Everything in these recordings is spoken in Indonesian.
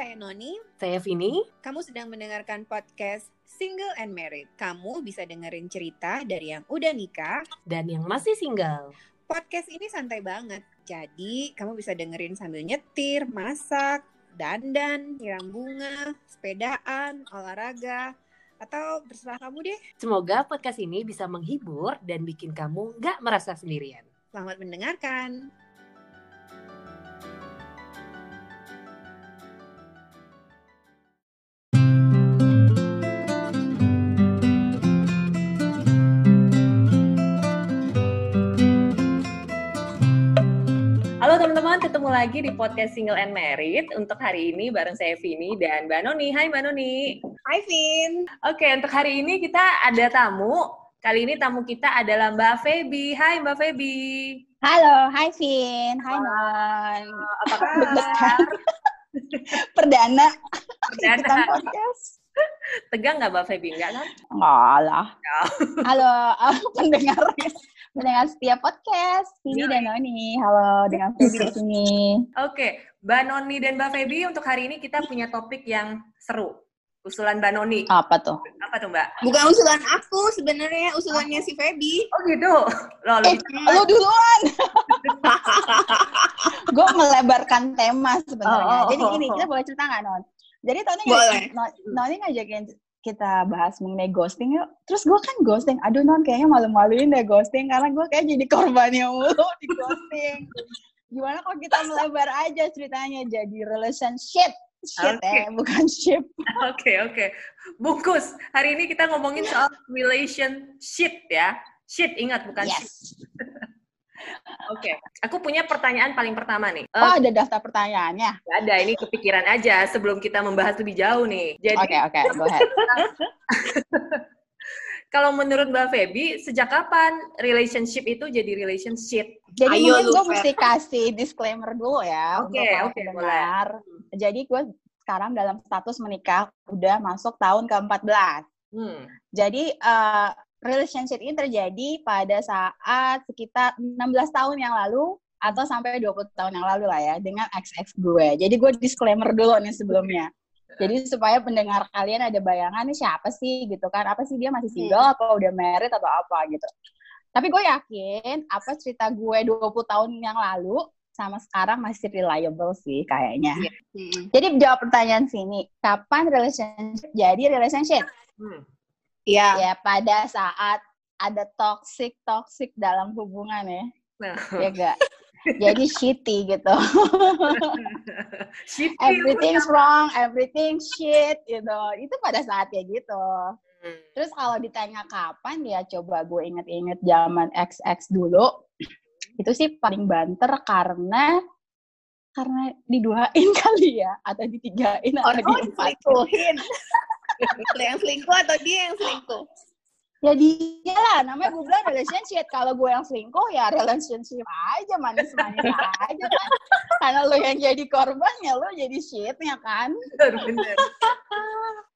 saya Noni. Saya Vini. Kamu sedang mendengarkan podcast Single and Married. Kamu bisa dengerin cerita dari yang udah nikah dan yang masih single. Podcast ini santai banget. Jadi, kamu bisa dengerin sambil nyetir, masak, dandan, nyiram bunga, sepedaan, olahraga, atau terserah kamu deh. Semoga podcast ini bisa menghibur dan bikin kamu nggak merasa sendirian. Selamat mendengarkan. Teman-teman, ketemu lagi di podcast Single and Married. Untuk hari ini bareng saya Vini dan Mbak Noni. Hai Mbak Noni. Hai Vin. Oke, untuk hari ini kita ada tamu. Kali ini tamu kita adalah Mbak Feby. Hai Mbak Feby. Halo, hai Vin. Hai Non. Apa kabar? Perdana. Perdana. Podcast. Tegang nggak Mbak Feby? Enggak kan? Enggak lah. Halo, pendengar mendengar setiap podcast Vini Yoi. dan Noni. Halo, dengan Feby di sini. Oke, Mbak Noni dan Mbak Feby untuk hari ini kita punya topik yang seru. Usulan Mbak Noni. Apa tuh? Apa tuh Mbak? Bukan usulan aku sebenarnya, usulannya si Feby. Oh gitu. Loh, Eh, lu duluan. Gue melebarkan tema Oh, oh, sebenarnya. Jadi oh, gini, oh. kita boleh cerita nggak Non? Jadi Tony Boleh. Non- Noni ngajakin kita bahas mengenai ghosting yuk. Terus gue kan ghosting. Aduh Non, kayaknya malu-maluin deh ghosting. Karena gue kayak jadi korbannya mulu di ghosting. Gimana kalau kita melebar aja ceritanya jadi relationship. Shit Oke. eh, bukan ship. Oke, oke. Bungkus. Hari ini kita ngomongin soal relationship ya. Shit, ingat bukan. Yes. Oke. Aku punya pertanyaan paling pertama nih. Oh, ada daftar pertanyaannya. nggak ada, ini kepikiran aja sebelum kita membahas lebih jauh nih. Jadi, Oke, oke, go ahead. kalau menurut Mbak Feby, sejak kapan relationship itu jadi relationship? Jadi Ayo mungkin gue mesti kasih disclaimer dulu ya Oke, oke, pendengar. Jadi gue sekarang dalam status menikah udah masuk tahun ke-14. Hmm. Jadi eh, relationship ini terjadi pada saat sekitar 16 tahun yang lalu atau sampai 20 tahun yang lalu lah ya dengan ex-ex gue. Jadi gue disclaimer dulu nih sebelumnya. Jadi supaya pendengar kalian ada bayangan nih siapa sih gitu kan. Apa sih dia masih single atau udah married atau apa gitu. Tapi gue yakin apa cerita gue 20 tahun yang lalu sama sekarang masih reliable sih kayaknya. Hmm. Jadi jawab pertanyaan sini, kapan relationship jadi relationship? Hmm. Iya. Ya pada saat ada toxic toxic dalam hubungan ya, Nah, ya gak? Jadi shitty gitu. shit. Everything's wrong, everything shit gitu. Itu pada saatnya gitu. Hmm. Terus kalau ditanya kapan ya coba gue inget-inget zaman XX dulu. Itu sih paling banter karena karena diduain kali ya atau ditigain Oh, atau oh, yang selingkuh atau dia yang selingkuh? Ya dia lah, namanya gue bilang relationship. Kalau gue yang selingkuh ya relationship aja, manis-manis aja kan. Karena lo yang jadi korban ya lo jadi shitnya kan. Bener, bener.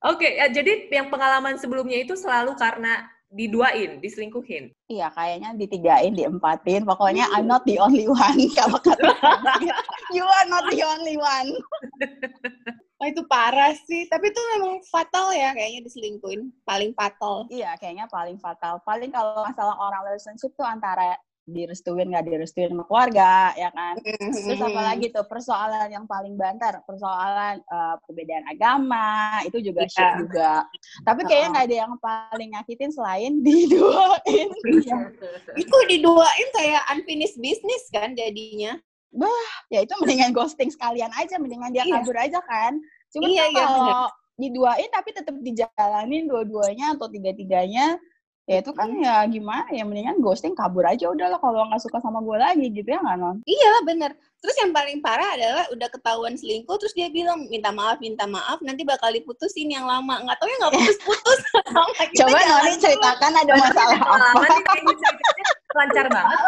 Oke, ya, jadi yang pengalaman sebelumnya itu selalu karena diduain, diselingkuhin. Iya kayaknya ditigain, diempatin. Pokoknya I'm not the only one. Kalau kata you are not the only one. Oh itu parah sih, tapi itu memang fatal ya kayaknya diselingkuhin, paling fatal. Iya kayaknya paling fatal. Paling kalau masalah orang relationship tuh antara direstuin nggak direstuin sama keluarga ya kan Terus Hmm. apa lagi tuh persoalan yang paling banter, persoalan eh, perbedaan agama itu juga shit juga. Tapi kayaknya Oh. nggak ada yang paling nyakitin selain diduain. Itu diduain kayak unfinished business kan jadinya. Ya itu mendingan ghosting sekalian aja, mendingan dia Iya. kabur aja kan. Cuma Iya, iya, kalau diduain tapi tetap dijalanin dua-duanya atau tiga-tiganya, ya itu kan ya gimana ya mendingan ghosting kabur aja udahlah kalau nggak suka sama gue lagi gitu ya nggak non? Iya bener. Terus yang paling parah adalah udah ketahuan selingkuh, terus dia bilang minta maaf, minta maaf, nanti bakal diputusin yang lama. Nggak taunya nggak putus-putus. Kita Coba jalan Noni ceritakan ada masalah apa? Kayaknya ceritanya lancar banget.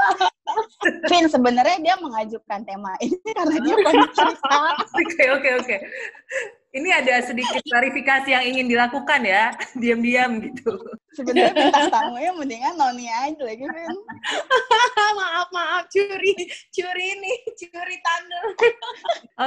Vin sebenarnya dia mengajukan tema ini karena dia pengen cerita. Oke, oke, oke. Ini ada sedikit klarifikasi yang ingin dilakukan ya, diam-diam gitu. Sebenarnya bintang tamunya mendingan Noni aja lagi Vin. maaf maaf curi curi nih curi thunder.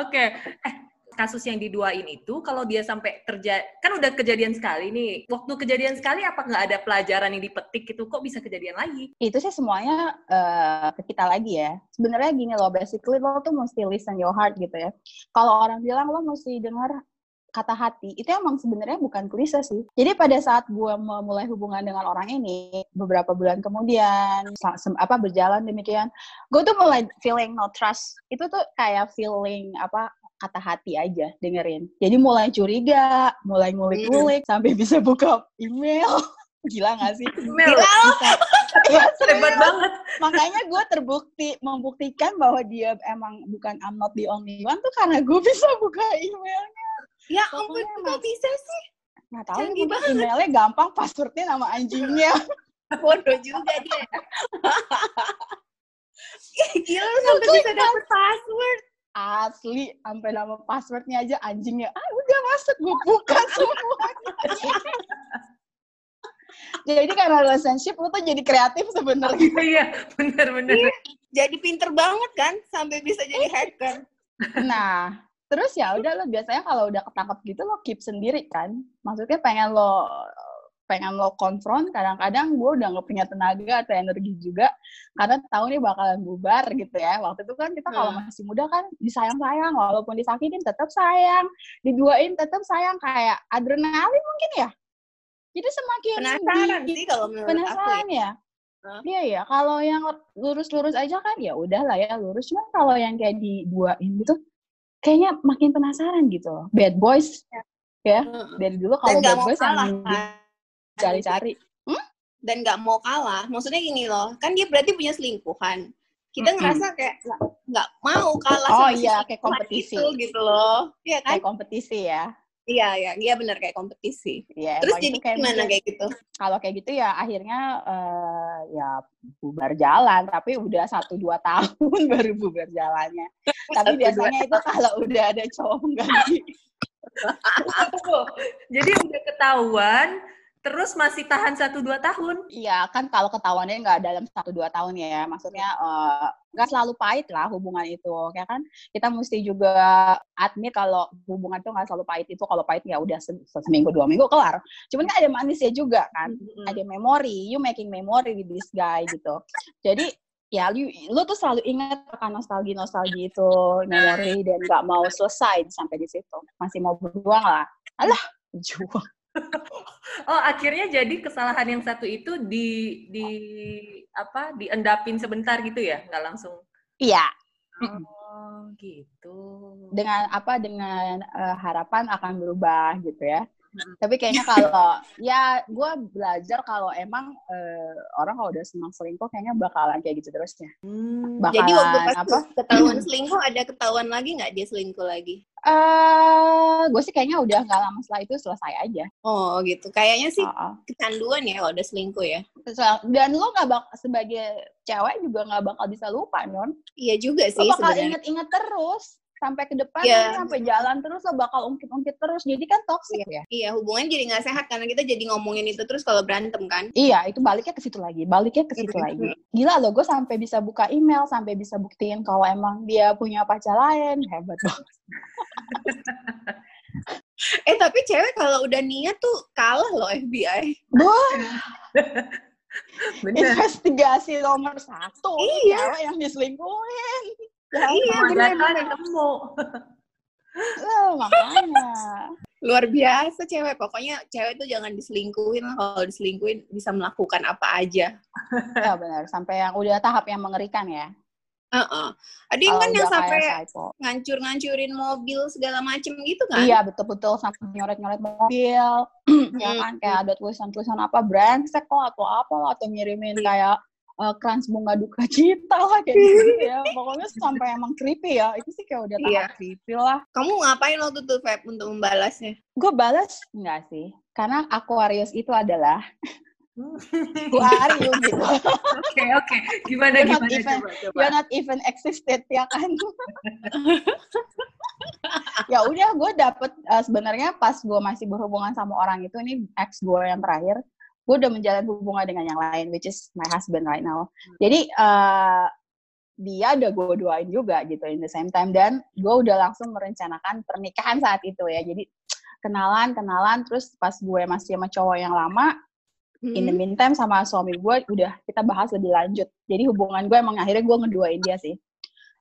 Oke, eh kasus yang diduain itu kalau dia sampai terjadi kan udah kejadian sekali nih. Waktu kejadian sekali apa nggak ada pelajaran yang dipetik itu kok bisa kejadian lagi? Itu sih semuanya uh, ke kita lagi ya. Sebenarnya gini loh, basically lo tuh mesti listen your heart gitu ya. Kalau orang bilang lo mesti dengar kata hati itu emang sebenarnya bukan klise sih. Jadi pada saat gue memulai hubungan dengan orang ini beberapa bulan kemudian apa berjalan demikian, gue tuh mulai feeling no trust. Itu tuh kayak feeling apa kata hati aja dengerin. Jadi mulai curiga, mulai ngulik-ngulik hmm. sampai bisa buka email. Gila gak sih? Email. Gila. ya, Hebat banget. Makanya gue terbukti membuktikan bahwa dia emang bukan I'm not the only one tuh karena gue bisa buka emailnya Ya ampun, kok bisa sih? Nggak tahu, Canggih banget. emailnya gampang, passwordnya nama anjingnya. Bodoh juga dia. Gila, sampai bisa dapet password. Asli, sampai nama passwordnya aja anjingnya. Ah, udah masuk, gue buka semuanya. jadi karena relationship lu tuh jadi kreatif sebenarnya. Iya, bener-bener. Iya, jadi pinter banget kan, sampai bisa jadi hacker. Nah, terus ya udah lo biasanya kalau udah ketangkep gitu lo keep sendiri kan. Maksudnya pengen lo pengen lo konfront kadang-kadang gue udah nggak punya tenaga atau energi juga karena tahu nih bakalan bubar gitu ya. Waktu itu kan kita kalau masih muda kan disayang-sayang walaupun disakitin tetap sayang diduain tetap sayang kayak adrenalin mungkin ya. Jadi semakin penasaran di, sih kalau menurut penasaran aku ya Iya ya, kalau yang lurus-lurus aja kan ya udah lah ya lurus. Cuma kalau yang kayak diduain gitu, kayaknya makin penasaran gitu loh. Bad Boys ya, ya dari dulu kalau Bad Boys kalah, yang kan? cari-cari. Hmm? Dan nggak mau kalah. Maksudnya gini loh, kan dia berarti punya selingkuhan. Kita mm-hmm. ngerasa kayak nggak mau kalah oh, sama iya, kayak kompetisi itu gitu loh. Iya kan? Kayak kompetisi ya. Iya, iya, iya benar kayak kompetisi. Iya, Terus jadi kayak gimana kayak gitu? Kalau kayak gitu ya akhirnya uh, ya bubar jalan, tapi udah satu dua tahun baru bubar jalannya. tapi biasanya itu kalau udah ada cowok mengganti. jadi udah ketahuan, terus masih tahan satu dua tahun? Iya, kan kalau ketahuannya nggak dalam satu dua tahun ya, maksudnya uh, nggak selalu pahit lah hubungan itu, ya kan? Kita mesti juga admit kalau hubungan itu nggak selalu pahit itu, kalau pahit ya udah se seminggu dua minggu kelar. Cuman kan ada manisnya juga kan, mm-hmm. ada memori, you making memory with this guy gitu. Jadi ya lu, lu tuh selalu ingat kan nostalgia nostalgia itu memori dan nggak mau selesai sampai di situ masih mau berjuang lah alah berjuang oh, akhirnya jadi kesalahan yang satu itu di di apa diendapin sebentar gitu ya, nggak langsung? Iya. Oh, gitu. Dengan apa? Dengan uh, harapan akan berubah gitu ya. Tapi kayaknya kalau ya gue belajar kalau emang uh, orang kalau udah senang selingkuh kayaknya bakalan kayak gitu terusnya. Hmm, bakalan, jadi waktu pas apa? ketahuan selingkuh ada ketahuan lagi nggak dia selingkuh lagi? Eh, uh, gue sih kayaknya udah nggak lama setelah itu selesai aja. Oh gitu. Kayaknya sih uh -uh. kecanduan ya kalau udah selingkuh ya. Dan lo nggak bak sebagai cewek juga nggak bakal bisa lupa non. Iya juga sih. Lo bakal inget-inget terus sampai ke depan yeah. sampai jalan terus lo bakal ungkit-ungkit terus. Jadi kan toxic yeah. ya. Iya hubungan jadi nggak sehat karena kita jadi ngomongin itu terus kalau berantem kan? Iya itu baliknya ke situ lagi baliknya ke situ lagi. Gila lo gue sampai bisa buka email sampai bisa buktiin kalau emang dia punya pacar lain hebat banget. Eh tapi cewek kalau udah niat tuh kalah loh FBI Wah. Investigasi nomor satu iya. cewek yang diselingkuhin Ya, iya, benar ketemu. Oh, makanya. Luar biasa cewek. Pokoknya cewek itu jangan diselingkuhin. Kalau diselingkuhin bisa melakukan apa aja. ya benar. Sampai yang udah tahap yang mengerikan ya. Uh -uh. Ada yang kan yang sampai ngancur-ngancurin mobil segala macem gitu kan? Iya betul-betul sampai nyoret-nyoret mobil, ya kan kayak ada tulisan-tulisan apa brengsek kok atau apa atau ngirimin iya. kayak uh, krans bunga duka cita lah kayak gitu ya. Pokoknya sampai emang creepy ya. Itu sih kayak udah tahap iya. creepy lah. Kamu ngapain waktu itu, Feb, untuk membalasnya? Gue balas enggak sih. Karena Aquarius itu adalah Aquarius gitu. Oke, oke. Gimana, you're gimana? Even, coba, coba. You're not even existed, ya kan? ya udah, gue dapet uh, sebenarnya pas gue masih berhubungan sama orang itu, ini ex gue yang terakhir, gue udah menjalin hubungan dengan yang lain which is my husband right now. Jadi uh, dia udah gue doain juga gitu in the same time. Dan gue udah langsung merencanakan pernikahan saat itu ya. Jadi kenalan kenalan terus pas gue masih sama cowok yang lama in the Hmm. meantime sama suami gue udah kita bahas lebih lanjut. Jadi hubungan gue emang akhirnya gue ngeduain dia sih.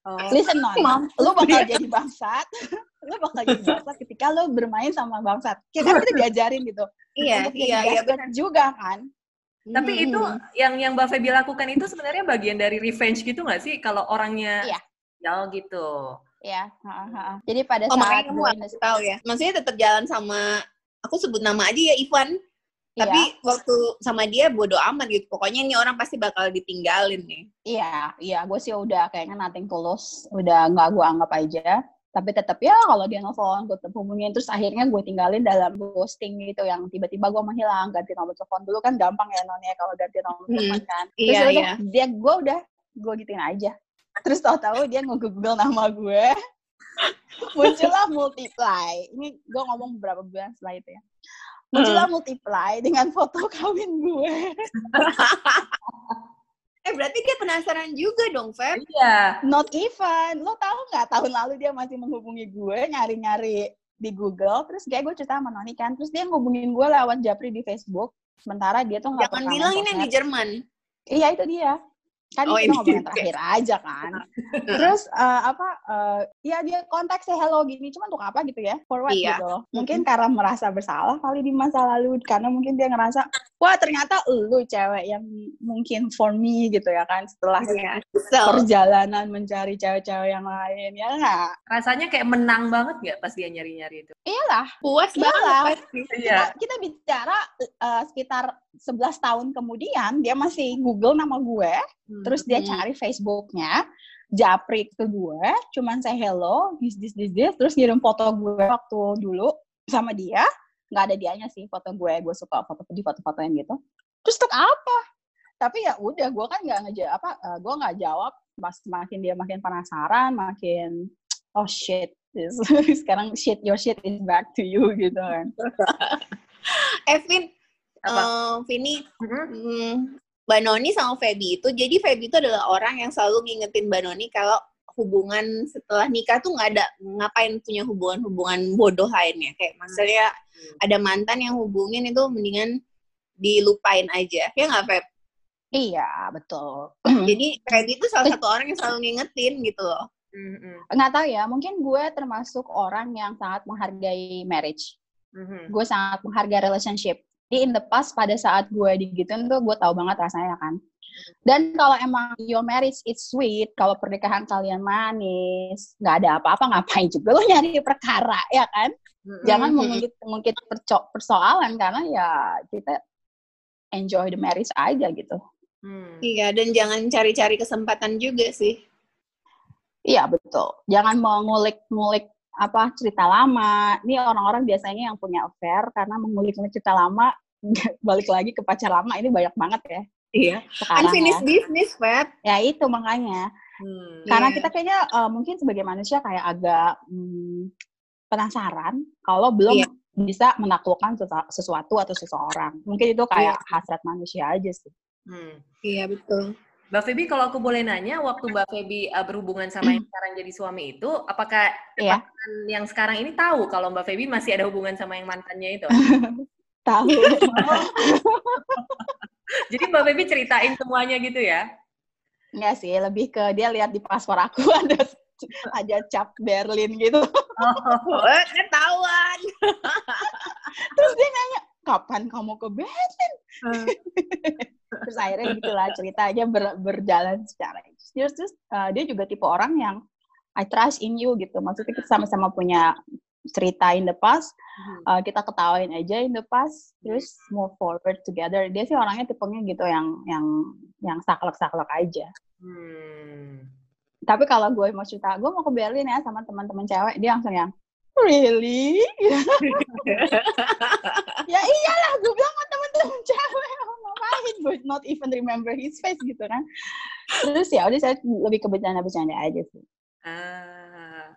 Oh. listen non lu bakal jadi bangsat lu bakal jadi bangsat ketika lu bermain sama bangsat kita kan kita diajarin gitu Iya, untuk iya, iya benar. juga kan Tapi Mhm. itu yang yang Mbak Feby lakukan itu sebenarnya bagian dari revenge gitu nggak sih? Kalau orangnya Iya. ya gitu. ya ha, ha, ha. jadi pada Oh, saat kamu tahu ya. Maksudnya tetap jalan sama aku sebut nama aja ya Ivan. Tapi Iya. waktu sama dia bodo amat gitu. Pokoknya ini orang pasti bakal ditinggalin nih. Iya, iya, gue sih udah kayaknya nothing tulus, udah nggak gue anggap aja. Tapi tetap ya kalau dia nelfon, gue tetap hubungin. Terus akhirnya gue tinggalin dalam ghosting gitu, yang tiba-tiba gue menghilang, ganti nomor telepon dulu kan gampang ya non ya kalau ganti nomor Hmm, telepon kan. Terus iya, ya udah, iya. dia gue udah gue gituin aja. Terus tahu-tahu dia nge-google nama gue, muncullah multiply. Ini gue ngomong beberapa bulan setelah itu ya. Muncullah multiply dengan foto kawin gue. Eh berarti dia penasaran juga dong, Feb. Iya. Not even. Lo tahu nggak tahun lalu dia masih menghubungi gue nyari-nyari di Google. Terus kayak gue cerita sama Noni kan. Terus dia ngubungin gue lewat Japri di Facebook. Sementara dia tuh nggak Jangan bilang ini yang di. Jerman. Iya itu dia. Kan Oh, kita ini ngomongin terakhir aja kan. Terus eh, apa? eh, ya dia kontak saya hello gini. Cuma untuk apa gitu ya? For what Iya. gitu loh. Mungkin karena merasa bersalah kali di masa lalu. Karena mungkin dia ngerasa, wah ternyata lu cewek yang mungkin for me gitu ya kan. Setelah Iya. Kesel. perjalanan mencari cewek-cewek yang lain ya nggak Rasanya kayak menang banget nggak pas dia nyari-nyari itu? iyalah Puas Iyalah. banget. Iya. kita, kita bicara eh, sekitar 11 tahun kemudian dia masih Google nama gue terus dia cari Facebooknya japri ke gue cuman saya hello this this this this terus ngirim foto gue waktu dulu sama dia. Nggak ada dianya sih foto gue gue suka foto di foto-foto yang gitu. Terus untuk apa? Tapi ya udah gue kan nggak ngejawab apa eh, gue nggak jawab. Pas makin dia makin penasaran makin oh shit this- sekarang shit your shit is back to you gitu kan. Evin, Apa? eh, Vini, Mhm. hmm, Mbak Noni sama Feby itu, jadi Feby itu adalah orang yang selalu ngingetin Mbak Noni kalau hubungan setelah nikah tuh nggak ada ngapain punya hubungan-hubungan bodoh lainnya. Kayak maksudnya ada mantan yang hubungin itu mendingan dilupain aja. Ya nggak, Feb? iya betul Jadi Feby itu salah satu orang yang selalu ngingetin gitu loh. Mhm. nggak tahu ya mungkin gue termasuk orang yang sangat menghargai marriage Mhm. gue sangat menghargai relationship jadi in the past pada saat gue digituin tuh gue tahu banget rasanya kan dan kalau emang your marriage is sweet kalau pernikahan kalian manis nggak ada apa-apa ngapain juga lo nyari perkara ya kan jangan mengungkit mengungkit persoalan karena ya kita enjoy the marriage aja gitu Hmm. Iya, dan jangan cari-cari kesempatan juga sih. Iya betul. Jangan mengulik-ngulik apa cerita lama. Ini orang-orang biasanya yang punya affair karena mengulik-ngulik cerita lama balik lagi ke pacar lama ini banyak banget ya Iya. sekarang Unfinished ya. business, Feb. Ya itu makanya. Hmm. Karena Iya. kita kayaknya eh, mungkin sebagai manusia kayak agak hmm, penasaran kalau belum Iya. bisa menaklukkan sesu- sesuatu atau seseorang. Mungkin itu kayak hasrat manusia aja sih. Hmm. Iya, betul. Mbak Feby, kalau aku boleh nanya, waktu Mbak Feby uh, berhubungan sama yang sekarang jadi suami itu, apakah Iya. pasangan yang sekarang ini tahu kalau Mbak Feby masih ada hubungan sama yang mantannya itu? Tahu. Jadi Mbak Feby ceritain semuanya gitu ya? Enggak sih, lebih ke dia lihat di paspor aku ada ada cap Berlin gitu. Oh, ketahuan. Terus dia nanya, kapan kamu ke Berlin? Terus akhirnya gitulah ceritanya ber- berjalan secara terus terus uh, dia juga tipe orang yang I trust in you gitu. Maksudnya kita sama-sama punya cerita in the past uh, kita ketawain aja in the past terus move forward together. Dia sih orangnya tipenya gitu yang yang yang saklek-saklek aja. Hmm. tapi kalau gue mau cerita gue mau ke Berlin ya sama teman-teman cewek dia langsung yang really? Ya iyalah gue bilang sama teman-teman cewek ngapain gue not even remember his face gitu kan terus ya udah saya lebih ke bercanda-bercanda aja sih Ah,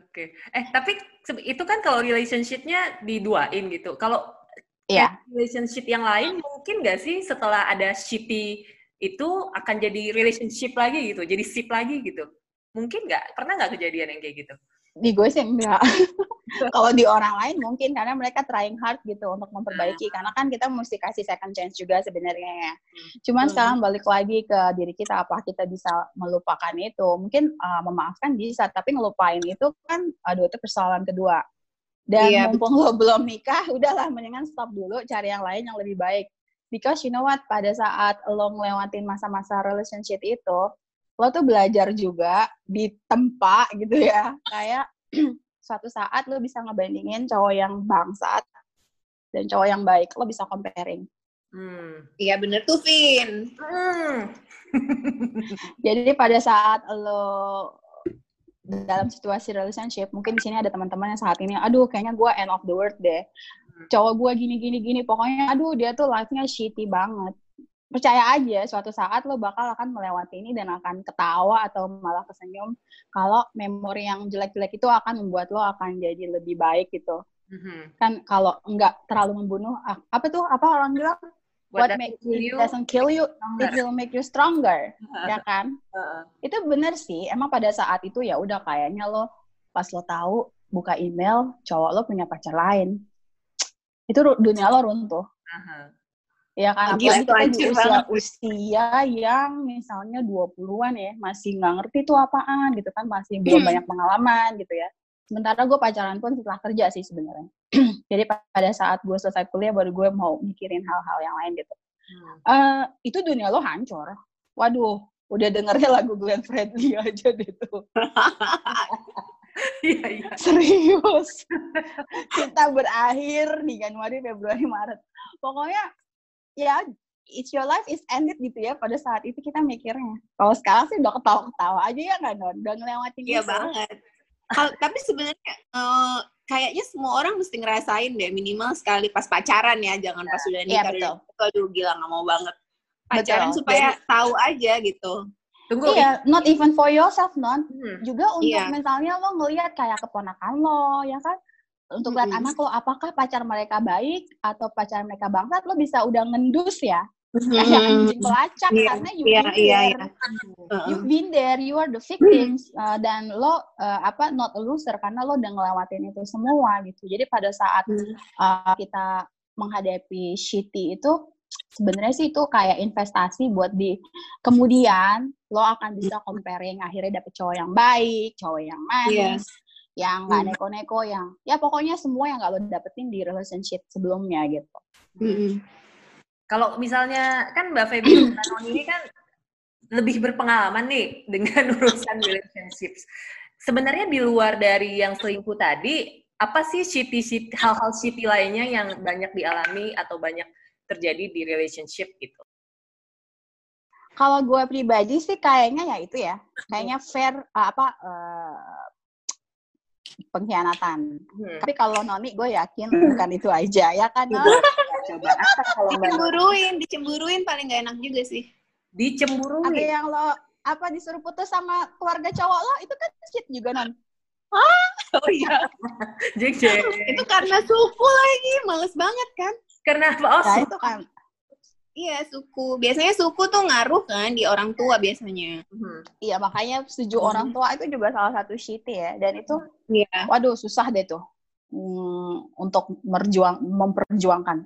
oke. Eh, tapi itu kan kalau relationship-nya diduain gitu. Kalau Iya. relationship yang lain mungkin nggak sih setelah ada shitty itu akan jadi relationship lagi gitu, jadi sip lagi gitu. Mungkin nggak? Pernah nggak kejadian yang kayak gitu? Di gue sih enggak. Kalau di orang lain mungkin karena mereka trying hard gitu untuk memperbaiki. Karena kan kita mesti kasih second chance juga sebenarnya ya. Cuman Hmm. sekarang balik lagi ke diri kita apa kita bisa melupakan itu. Mungkin uh, memaafkan bisa, tapi ngelupain itu kan aduh itu persoalan kedua. Dan Iya, mumpung lo belum nikah, udahlah mendingan stop dulu cari yang lain yang lebih baik. Because you know what, pada saat lo ngelewatin masa-masa relationship itu, lo tuh belajar juga di tempat gitu ya. Kayak suatu saat lo bisa ngebandingin cowok yang bangsat dan cowok yang baik. Lo bisa comparing. Hmm. Iya bener tuh, Vin. Hmm. Jadi pada saat lo dalam situasi relationship, mungkin di sini ada teman-teman yang saat ini, aduh kayaknya gue end of the world deh. Cowok gue gini gini gini, pokoknya aduh dia tuh life-nya shitty banget. Percaya aja, suatu saat lo bakal akan melewati ini dan akan ketawa atau malah kesenyum kalau memori yang jelek-jelek itu akan membuat lo akan jadi lebih baik gitu. Mhm. Kan kalau nggak terlalu membunuh, apa tuh, apa orang bilang? What, doesn't makes you doesn't kill you, stronger. it will make you stronger, ya kan? Heeh. itu bener sih emang pada saat itu ya udah kayaknya lo pas lo tahu buka email cowok lo punya pacar lain itu dunia lo runtuh Aha. Ya kan Gila, apalagi itu kita di usia usia yang misalnya 20-an ya masih nggak ngerti itu apaan gitu kan masih belum Hmm. banyak pengalaman gitu ya sementara gue pacaran pun setelah kerja sih sebenarnya jadi pa- pada saat gue selesai kuliah baru gue mau mikirin hal-hal yang lain gitu Hmm. Eh, itu dunia lo hancur. Waduh, udah dengernya lagu Glenn Fredly aja deh tuh. Iya, iya. Serius. Kita berakhir di Januari, Februari, Maret. Pokoknya ya it's your life is ended gitu ya pada saat itu kita mikirnya. Kalau sekarang sih udah ketawa-ketawa aja ya nggak Don? Udah ngelewatin Iya itu. banget. Hal- tapi sebenarnya eh, kayaknya semua orang mesti ngerasain deh minimal sekali pas pacaran ya, jangan pas sudah Iya, nikah. betul. Udah, Aduh gila nggak mau banget. Pacaran Betul. supaya tahu aja gitu. Tunggu. Iya, not even for yourself, non. Hmm. Juga untuk Iya. misalnya lo ngelihat kayak keponakan lo, ya kan? Untuk lihat Mm-mm. anak lo, apakah pacar mereka baik atau pacar mereka bangsat, lo bisa udah ngendus ya. Kayak anjing pelacak, Iya, karena you've iya, been iya, there. iya. Heeh. You've been there, you are the victims, uh, dan lo uh, apa not a loser karena lo udah ngelewatin itu semua gitu. Jadi pada saat Hmm. uh, kita menghadapi shitty itu sebenarnya sih itu kayak investasi buat di kemudian lo akan bisa comparing akhirnya dapet cowok yang baik, cowok yang manis, yang nggak Hmm. neko-neko, yang ya pokoknya semua yang nggak lo dapetin di relationship sebelumnya gitu. Mm-mm. Kalau misalnya kan Mbak Feby Noni ini kan lebih berpengalaman nih dengan urusan relationships. Sebenarnya di luar dari yang selingkuh tadi, apa sih shitty, shitty hal-hal shitty lainnya yang banyak dialami atau banyak terjadi di relationship gitu? Kalau gue pribadi sih kayaknya ya itu ya, kayaknya fair uh, apa uh, pengkhianatan. Hmm. Tapi kalau Noni gue yakin bukan itu aja ya kan. Coba apa kalau? Dicemburuin, dicemburuin paling gak enak juga sih. Ada Dicemburuin. yang lo apa disuruh putus sama keluarga cowok lo itu kan shit juga non. Oh iya. Jeng, jeng. Itu karena suku lagi, males banget kan? Karena apa? Oh, Nah itu kan Iya, suku. Biasanya suku tuh ngaruh kan di orang tua biasanya. Hmm. iya makanya setuju Hmm. orang tua itu juga salah satu shitty ya dan itu Iya. waduh susah deh tuh hmm, untuk merjuang memperjuangkan.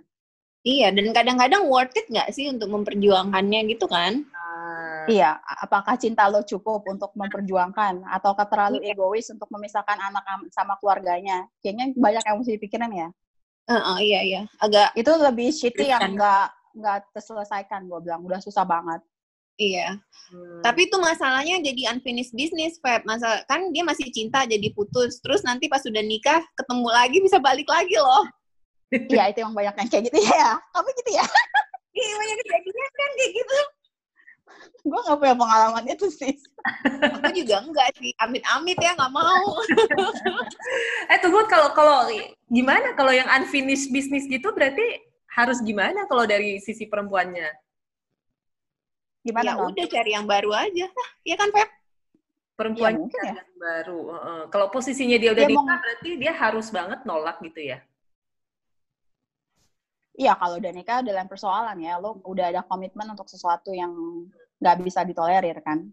Iya, dan kadang-kadang worth it nggak sih untuk memperjuangkannya gitu kan? Ah, Iya, apakah cinta lo cukup untuk memperjuangkan ataukah terlalu Iya. egois untuk memisahkan anak am- sama keluarganya? Kayaknya banyak yang mesti dipikirin ya. Heeh, iya, iya. Agak, Itu lebih shitty yang Riskan. Nggak terselesaikan gue bilang udah susah banget. iya. hmm. Tapi itu masalahnya jadi unfinished business, Feb. Masa, kan dia masih cinta jadi putus. Terus nanti pas sudah nikah, ketemu lagi, bisa balik lagi loh. Iya itu yang banyak yang kayak gitu ya. Kamu gitu ya? Iya, banyak kejadian kan kayak gitu. gue nggak punya pengalaman itu sih. Aku juga enggak sih. Amit-amit ya, nggak mau. Eh tunggu kalau kalau gimana kalau yang unfinished business gitu berarti harus gimana kalau dari sisi perempuannya? Gimana ya non? udah cari yang baru aja. Nah, ya kan, Feb? Perempuan Ya, mungkin ya. yang baru. heeh. Kalau posisinya dia udah Dia mau- nikah berarti dia harus banget nolak gitu ya? Iya, kalau udah nikah udah lain persoalan ya. Lo udah ada komitmen untuk sesuatu yang nggak bisa ditolerir kan.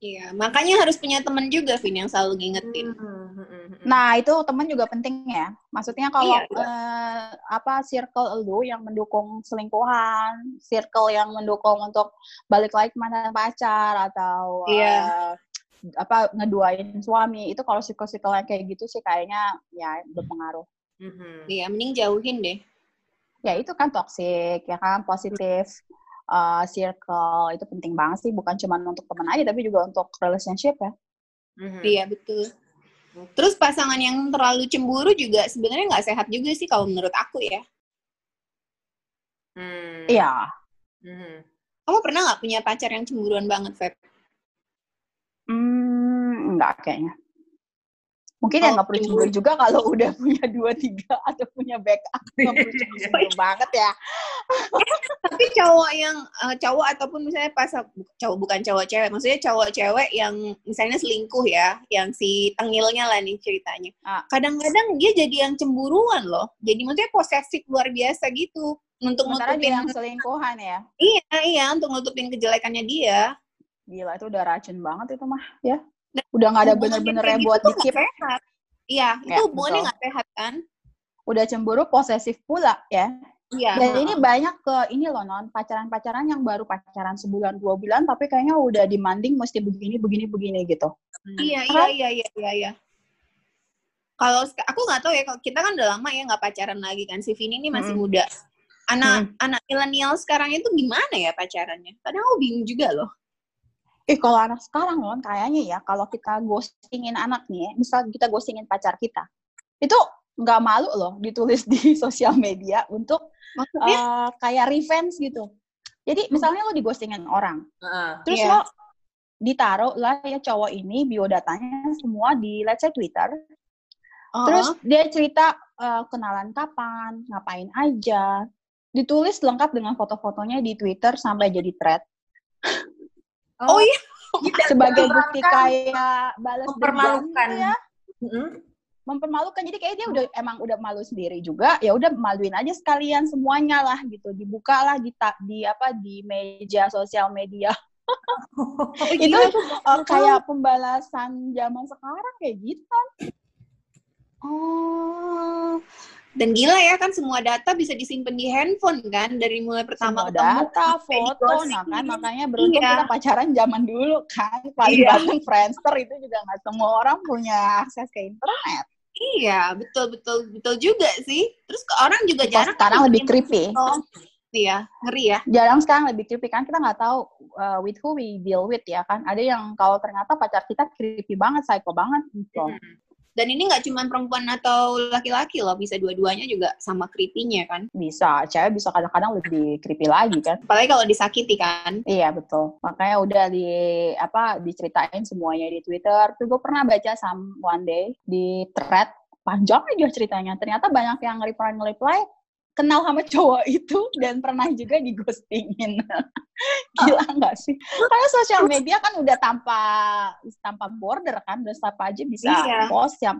Iya, makanya harus punya temen juga, Vin, yang selalu ngingetin. Hmm, hmm, hmm, hmm. Nah, itu teman juga penting ya. Maksudnya kalau Iya, iya. eh, apa circle lu yang mendukung selingkuhan, circle yang mendukung untuk balik lagi ke mantan pacar atau Iya. eh, apa ngeduain suami, itu kalau circle-circle yang kayak gitu sih kayaknya ya berpengaruh. Mhm. Iya, mending jauhin deh. Ya itu kan toxic, ya kan positif uh, circle itu penting banget sih, bukan cuma untuk teman aja tapi juga untuk relationship ya. Mhm. Iya, betul. Terus pasangan yang terlalu cemburu juga sebenarnya nggak sehat juga sih kalau menurut aku ya. Hmm. Iya. Mhm. Kamu pernah nggak punya pacar yang cemburuan banget, Feb? Hmm, enggak kayaknya. Mungkin ya Oh, nggak perlu cemburu juga kalau udah punya dua tiga atau punya backup nggak perlu cemburu banget ya. Tapi cowok yang eh, cowok ataupun misalnya pas cowok bukan cowok cewek, maksudnya cowok cewek yang misalnya selingkuh ya, yang si tengilnya lah nih ceritanya. Ah. Kadang-kadang dia jadi yang cemburuan loh. Jadi maksudnya posesif luar biasa gitu untuk Sementara nutupin yang selingkuhan ya. iya iya untuk nutupin kejelekannya dia. Gila itu udah racun banget itu mah ya. Udah nggak ada kayak buat gitu nggak sehat. Iya, itu Ya, hubungannya nggak sehat kan? Udah cemburu posesif pula ya. Iya. Dan ini banyak ke ini loh non pacaran-pacaran yang baru pacaran sebulan dua bulan tapi kayaknya udah demanding mesti begini begini begini gitu. Iya, iya, iya, iya, iya, iya. Kalau aku nggak tahu ya, kalau kita kan udah lama ya nggak pacaran lagi kan. Si Vini ini masih Mm-mm. muda. Anak anak milenial sekarang itu gimana ya pacarannya? Kadang aku bingung juga loh. Eh kalau anak sekarang loh kayaknya ya kalau kita ghostingin anak nih, ya, misal kita ghostingin pacar kita, itu nggak malu loh ditulis di sosial media untuk Maksudnya? eh, kayak revenge gitu. Jadi misalnya lo dighostingin orang, Heeh. terus Iya. lo ditaruh lah ya cowok ini biodatanya semua di let's say Twitter, Oh, terus dia cerita eh, kenalan kapan, ngapain aja, ditulis lengkap dengan foto-fotonya di Twitter sampai jadi thread. oh iya, sebagai bukti kayak balas dendam Mempermalukan. gitu ya Mhm. mempermalukan jadi kayak dia udah emang udah malu sendiri juga ya udah maluin aja sekalian semuanya lah gitu dibuka lah di di apa di meja sosial media oh, itu gila. eh, kayak pembalasan zaman sekarang kayak gitu Oh. Dan gila ya kan semua data bisa disimpan di handphone kan dari mulai pertama semua ketemu data foto nah kan makanya beruntung Iya. kita pacaran zaman dulu kan paling Iya. bareng Friendster itu juga nggak semua orang punya akses ke internet Iya, betul betul betul juga sih. Terus ke orang juga Pas jarang sekarang lebih creepy foto. Iya, ngeri ya. jarang sekarang lebih creepy kan kita nggak tahu uh, with who we deal with ya kan ada yang kalau ternyata pacar kita creepy banget psycho banget gitu Dan ini nggak cuma perempuan atau laki-laki loh, bisa dua-duanya juga sama creepy-nya kan. bisa cewek bisa kadang-kadang lebih creepy lagi kan? Apalagi kalau disakiti kan. iya betul. Makanya udah di apa diceritain semuanya di Twitter. Tuh gue pernah baca some one day di thread. Panjang aja ceritanya. Ternyata banyak yang reply reply kenal sama cowok itu dan pernah juga di ghostingin gila nggak sih karena sosial media kan udah tanpa tanpa border kan udah siapa aja bisa Iya. post yang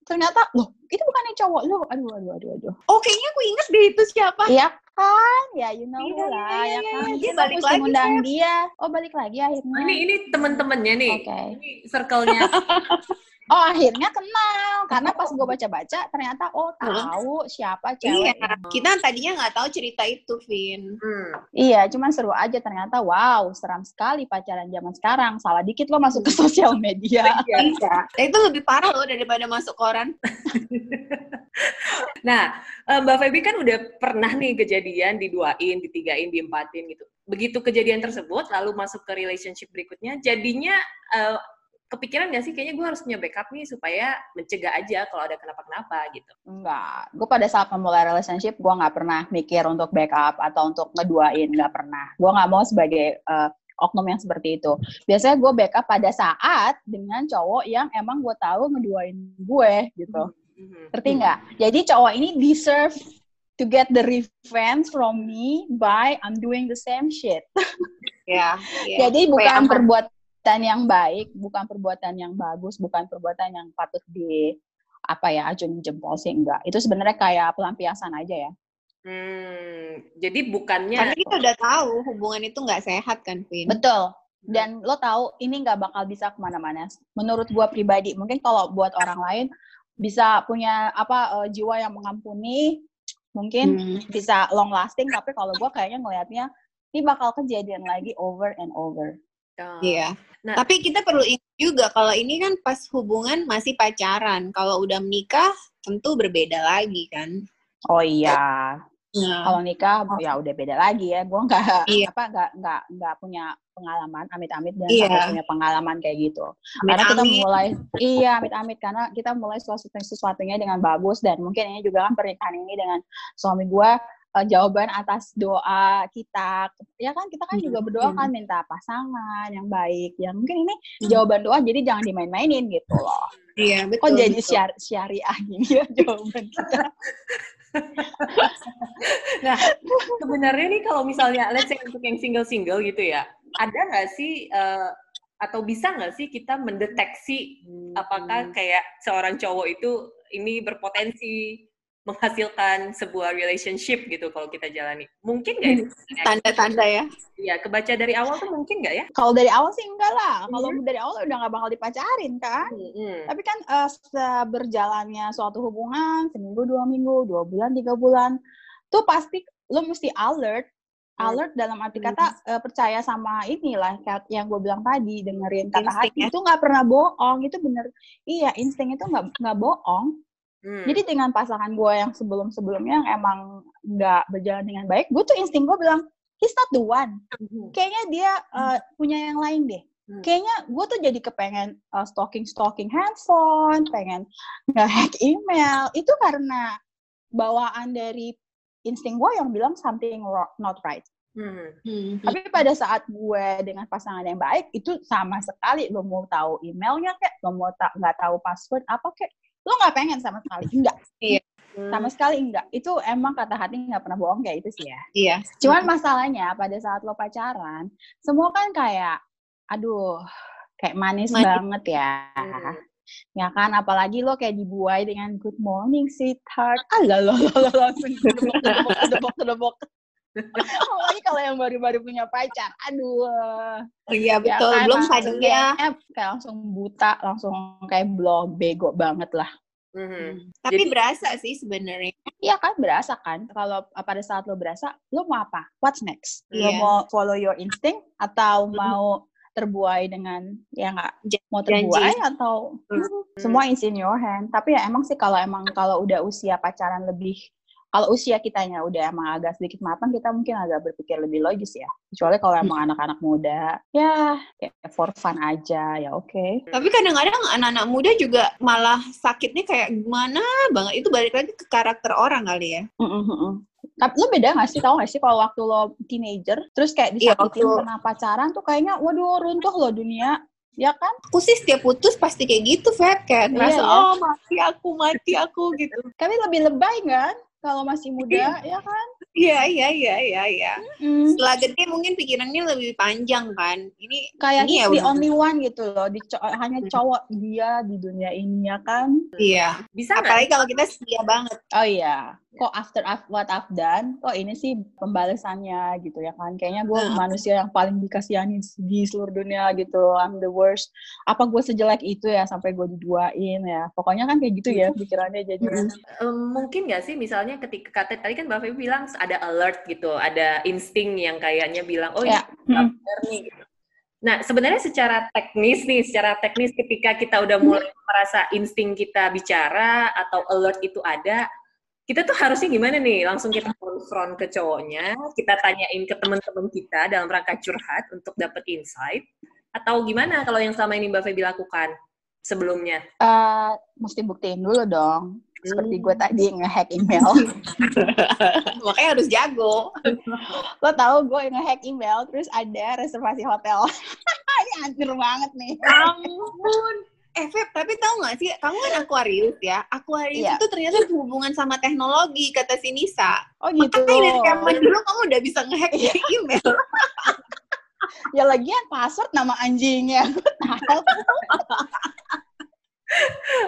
ternyata loh itu bukannya cowok lu aduh aduh aduh aduh Oh, kayaknya aku inget deh itu siapa. Iya kan, ya you know Iya, lah, iya, ya iya, kan. iya. Dia balik lagi, undang dia. Oh balik lagi akhirnya. Ini ini teman-temannya nih. Oke. Ini circle-nya. Oh akhirnya kenal, karena pas gue baca-baca ternyata oh tahu siapa Iya, cewek. kita tadinya nggak tahu cerita itu, Vin. Hmm. Iya, cuman seru aja ternyata. Wow, seram sekali pacaran zaman sekarang. Salah dikit lo masuk ke sosial media. Iya. Itu lebih parah loh daripada masuk koran. Nah, eh, Mbak Feby kan udah pernah nih kejadian diduain, ditigain, diempatin gitu. Begitu kejadian tersebut, lalu masuk ke relationship berikutnya, jadinya eh, kepikiran nggak sih kayaknya gue harus punya backup nih supaya mencegah aja kalau ada kenapa-kenapa gitu. Enggak, gue pada saat memulai relationship gue nggak pernah mikir untuk backup atau untuk ngeduain, nggak pernah. Gue nggak mau sebagai eh, oknum yang seperti itu. Biasanya gue backup pada saat dengan cowok yang emang gue tahu ngeduain gue gitu. Mhm. Ngerti nggak? Jadi cowok ini deserve to get the revenge from me by I'm doing the same shit. Ya. ya. Jadi bukan aman. Perbuatan yang baik, bukan perbuatan yang bagus, bukan perbuatan yang patut di apa ya acung jempol sih enggak. Itu sebenarnya kayak pelampiasan aja ya. Hmm, jadi bukannya Karena kita udah tahu hubungan itu nggak sehat kan, Vin? Betul. Dan lo tahu ini nggak bakal bisa ke mana-mana. Menurut gua pribadi, mungkin kalau buat orang lain bisa punya apa eh, jiwa yang mengampuni, mungkin Hmm. bisa long lasting. Tapi kalau gua kayaknya ngelihatnya ini bakal kejadian lagi over and over. Oh. Iya. Nah- Tapi kita perlu ingat juga kalau ini kan pas hubungan masih pacaran. Kalau udah menikah tentu berbeda lagi kan. Oh iya, Nah, kalau nikah ya udah beda lagi ya. Gua nggak Iya. apa nggak nggak nggak punya pengalaman, amit-amit dan sampai punya pengalaman kayak gitu. karena kita amit-amit. mulai iya amit-amit karena kita mulai sesuatu sesuatunya dengan bagus dan mungkin ini juga kan pernikahan ini dengan suami gua eh, jawaban atas doa kita ya kan kita kan Hmm, juga berdoa hmm. kan minta pasangan yang baik ya mungkin ini Hmm. jawaban doa jadi jangan dimain-mainin gitu loh Iya, betul. kok jadi betul. syari syariah gini ya jawaban kita sebenarnya nih kalau misalnya let's say untuk yang single-single gitu ya, ada nggak sih eh, atau bisa nggak sih kita mendeteksi apakah kayak seorang cowok itu ini berpotensi menghasilkan sebuah relationship gitu kalau kita jalani? Mungkin nggak ya? tanda-tanda ya? Iya, kebaca dari awal tuh mungkin nggak ya? kalau dari awal sih enggak lah kalau dari awal udah nggak bakal dipacarin kan Hmm. Tapi kan eh, seberjalannya suatu hubungan, seminggu, dua minggu, dua bulan, tiga bulan, tuh pasti lo mesti alert. Hmm. Alert dalam arti kata eh, percaya sama inilah kayak yang gue bilang tadi dengerin kata Insting hati ya. itu nggak pernah bohong itu bener iya insting itu nggak nggak bohong Hmm. jadi dengan pasangan gue yang sebelum sebelumnya yang emang nggak berjalan dengan baik gue tuh insting gue bilang he's not the one Hmm. kayaknya dia eh, punya yang lain deh. Hmm. Kayaknya gue tuh jadi kepengen uh, stalking stalking handphone, pengen nge-hack email. Itu karena bawaan dari insting gue yang bilang something not right. Hmm. Hmm. Tapi pada saat gue dengan pasangan yang baik itu sama sekali lo mau tahu emailnya kek, lo mau ta- nggak tahu password apa kek, lo nggak pengen sama sekali, enggak, sama sekali enggak. Itu emang kata hati nggak pernah bohong kayak itu sih ya. Iya. Cuman masalahnya pada saat lo pacaran, semua kan kayak, aduh, kayak manis, Manis. banget ya. Hmm. Ya kan, apalagi lo kayak dibuai dengan good morning sweetheart. Alah lo, lo, lo langsung kedebok, kedebok, kedebok, kedebok. Apalagi kalau yang baru-baru punya pacar, aduh. Oh iya Ya betul. kan, Belum kayaknya kayak langsung buta, langsung kayak blog, bego banget lah. Hmm. Tapi Jadi- berasa sih sebenarnya. Iya kan, berasa kan. Kalau pada saat lo berasa, lo mau apa? What's next? Lo Iya. mau follow your instinct atau Mhm. mau terbuai dengan ya nggak mau janji. terbuai atau Hmm. semua is in your hand. Tapi ya emang sih kalau emang kalau udah usia pacaran lebih kalau usia kitanya udah emang agak sedikit matang, kita mungkin agak berpikir lebih logis ya. Kecuali kalau emang anak-anak muda, ya kayak for fun aja, ya oke. Tapi kadang-kadang anak-anak muda juga malah sakitnya kayak gimana banget. Itu balik lagi ke karakter orang kali ya. Mm, mm, mm. Tapi lo beda gak sih, tau gak sih kalau waktu lo teenager, terus kayak Iya, disakitin waktu- karena pacaran tuh kayaknya, waduh runtuh lo dunia. Ya kan? Aku sih setiap putus pasti kayak gitu, Feb. Kayak Iya, ngerasa, ya. oh mati aku, mati aku gitu. Tapi lebih lebay kan? Kalau masih muda, ya kan? Iya, iya, iya, iya, iya. Mm. Setelah gede mungkin pikirannya lebih panjang kan. Ini Kayak Ini ya the only one gitu loh. Di hanya cowok dia di dunia ini, ya kan? iya. Bisa? Apalagi kalau kita setia banget. Oh iya, kok after I've- what I've done, kok ini sih pembalasannya gitu ya kan? Kayaknya gue Hmm. manusia yang paling dikasihani di seluruh dunia gitu. I'm the worst. Apa gue sejelek itu ya sampai gue diduain ya? Pokoknya kan kayak gitu ya pikirannya jadi. Em, mungkin nggak sih misalnya ketika kata tadi kan Mbak Feby bilang ada alert gitu, ada insting yang kayaknya bilang oh ini Ya. Benar nih gitu. Nah, sebenarnya secara teknis nih, secara teknis ketika kita udah mulai merasa insting kita bicara atau alert itu ada, kita tuh harusnya gimana nih? Langsung kita konfront ke cowoknya, kita tanyain ke teman-teman kita dalam rangka curhat untuk dapat insight, atau gimana kalau yang selama ini Mbak Feby lakukan sebelumnya? Eh, mesti buktiin dulu dong. Seperti gue tadi nge-hack email. Makanya harus jago. Lo tau gue nge-hack email, terus ada reservasi hotel. ini hancur banget nih. ampun. Eh, Feb, tapi tahu nggak sih, kamu kan Aquarius ya. Aquarius Iya. itu ternyata berhubungan sama teknologi, kata si Nisa. Oh gitu. Makanya dari zaman dulu kamu udah bisa ngehack Iya. email. Ya lagian password nama anjingnya.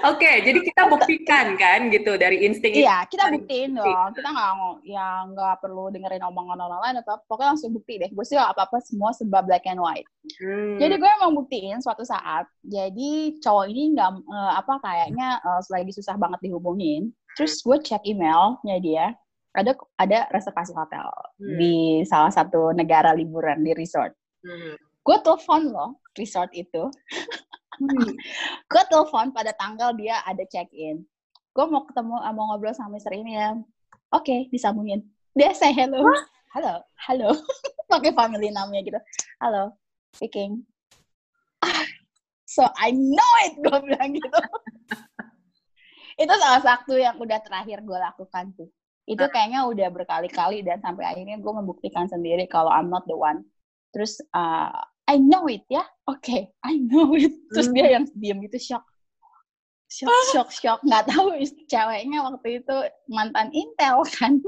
Oke, jadi kita buktikan kan gitu dari insting. Iya, kita buktiin dong. Kita nggak ya nggak perlu dengerin omongan orang lain atau pokoknya langsung bukti deh. Gue sih apa apa semua sebab black and white. Hmm. Jadi gue emang buktiin suatu saat. Jadi cowok ini nggak eh, apa kayaknya eh, lagi susah banget dihubungin. Terus gue cek emailnya dia. Ada ada reservasi hotel Hmm. di salah satu negara liburan di resort. Hmm. Gue telepon loh resort itu. Hmm. gue telepon pada tanggal dia ada check in gue mau ketemu ah, mau ngobrol sama Mister ini ya. Oke disambungin. Dia say hello. Halo halo. Pakai family namanya gitu. Halo speaking. So I know it gue bilang gitu. Itu salah satu yang udah terakhir gue lakukan tuh. Itu kayaknya udah berkali-kali dan sampai akhirnya gue membuktikan sendiri kalau I'm not the one. Terus uh, I know it ya. Oke I know it. Terus dia yang diam gitu shock. Shock shock shock. Nggak tahu ceweknya waktu itu mantan Intel kan.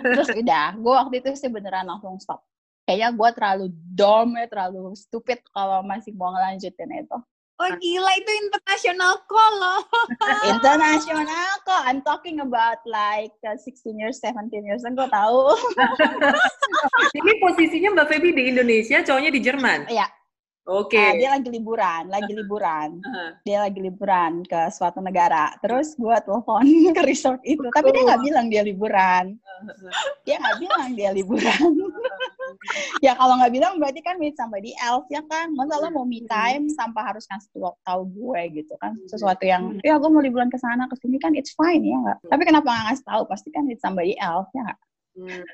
Terus udah gue waktu itu sih beneran langsung stop. Kayaknya gue terlalu dumb ya terlalu stupid kalau masih mau ngelanjutin itu Oh gila itu international call loh. internasional kok I'm talking about like uh, 16 years 17 years. Gue tahu. Ini posisinya Mbak Feby di Indonesia, cowoknya di Jerman. Iya. Oke. Uh, dia lagi liburan lagi liburan. Aha. dia lagi liburan ke suatu negara. Terus gue telepon ke resort itu. Tapi dia nggak bilang dia liburan. Dia nggak bilang dia liburan ya kalau nggak bilang berarti kan meet somebody else ya kan? Masa lo mau me time tanpa harus kasih tahu tahu gue gitu kan? Sesuatu yang ya gue mau liburan ke sana ke sini kan it's fine ya nggak? Tapi kenapa nggak ngasih tahu? Pasti kan it's somebody else ya nggak? Hmm.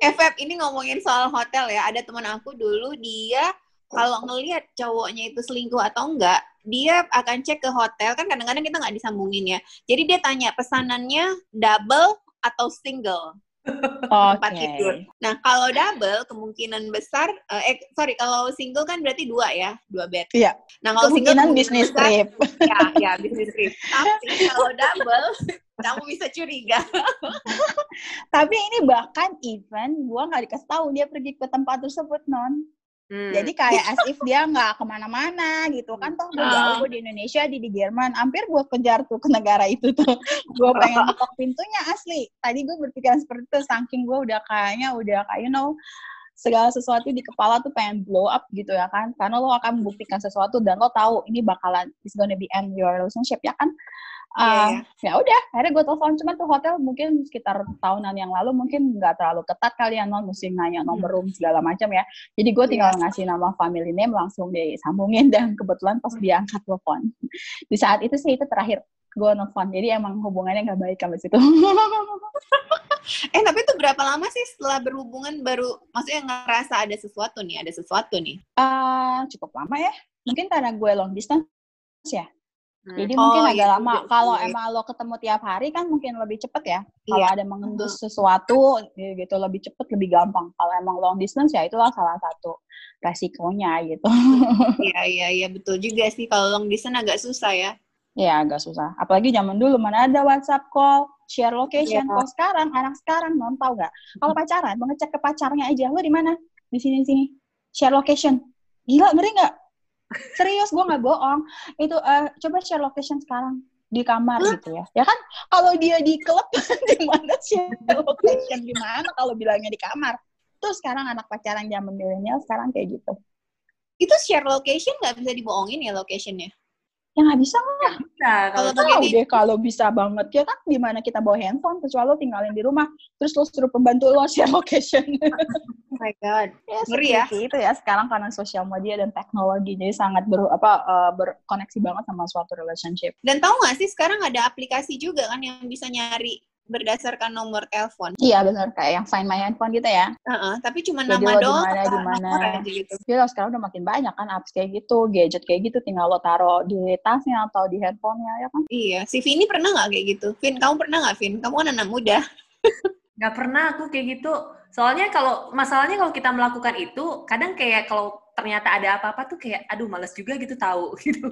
FF ini ngomongin soal hotel ya. Ada teman aku dulu dia kalau ngelihat cowoknya itu selingkuh atau enggak, dia akan cek ke hotel. Kan kadang-kadang kita nggak disambungin ya. Jadi dia tanya pesanannya double atau single tempat Oke. tidur. Nah kalau double kemungkinan besar, eh eh, sorry kalau single kan berarti dua ya, dua bed. Iya. Nah kalau single kemungkinan kemungkinan bisnis besar- trip ya ya bisnis trip. Tapi kalau double, kamu bisa curiga. tapi ini bahkan even gue nggak dikasih tahu dia pergi ke tempat tersebut non Hmm. Jadi kayak as if dia nggak ke mana-mana gitu kan toh gue jauh gue di Indonesia di di Jerman. Hampir gue kejar tuh ke negara itu tuh. Gue pengen ngetok pintunya asli. Tadi gue berpikiran seperti itu saking gue udah kayaknya udah kayak you know segala sesuatu di kepala tuh pengen blow up gitu ya kan. Karena lo akan membuktikan sesuatu dan lo tahu ini bakalan is gonna be end your relationship ya kan Iya, Ah, ya udah akhirnya gue telepon. Cuman tuh hotel mungkin sekitar tahunan yang lalu mungkin nggak terlalu ketat kali ya non. Mesti nanya nomor room segala macam ya. Jadi gue tinggal ngasih nama family name langsung disambungin. Dan kebetulan pas dia angkat telepon di saat itu sih itu terakhir gue nelfon. Jadi emang hubungannya nggak baik sampai situ. Eh tapi itu berapa lama sih setelah berhubungan baru maksudnya ngerasa ada sesuatu nih, ada sesuatu nih. Ah, cukup lama ya. Mungkin karena gue long distance ya Hmm. jadi Oh, mungkin agak iya lama. juga kalau sih. emang lo ketemu tiap hari kan mungkin lebih cepet ya. Kalau Iya. ada mengendus sesuatu ya gitu lebih cepet lebih gampang. Kalau emang long distance ya itulah salah satu resikonya gitu. Iya iya iya. Betul juga sih. Kalau long distance agak susah ya. ya agak susah. Apalagi zaman dulu mana ada WhatsApp call share location Iya. kalau sekarang anak sekarang non tahu nggak? Kalau pacaran mau ngecek ke pacarnya aja. Lo di mana? Di sini sini. Share location. Gila ngeri nggak serius gue nggak bohong. Itu eh, coba share location sekarang di kamar gitu ya. Ya kan? Kalau dia di klub di mana share location di mana kalau bilangnya di kamar? Tuh sekarang anak pacaran zaman milenial sekarang kayak gitu. Itu share location nggak bisa dibohongin ya locationnya. Ya nggak bisa lah. Bisa, kalau tahu begini- deh kalau bisa banget. Ya kan di mana kita bawa handphone kecuali lo tinggalin di rumah terus lo suruh pembantu lo share location. Oh my god. ya, Ngeri ya. itu ya sekarang karena sosial media dan teknologi jadi sangat ber, apa eh, berkoneksi banget sama suatu relationship. Dan tahu nggak sih sekarang ada aplikasi juga kan yang bisa nyari berdasarkan nomor telepon. iya benar kayak yang find my handphone gitu ya Heeh, tapi cuma Jadi nama lo doang. mana, apa di mana. nomor aja gitu. Ya lo sekarang udah makin banyak kan apps kayak gitu, gadget kayak gitu, tinggal lo taruh di tasnya atau di handphonenya ya kan? Iya, si Vini pernah nggak kayak gitu? Vin, kamu pernah nggak Vin? Kamu kan anak muda. nggak pernah aku kayak gitu. Soalnya kalau masalahnya kalau kita melakukan itu, kadang kayak kalau ternyata ada apa-apa tuh kayak, aduh males juga gitu tahu gitu.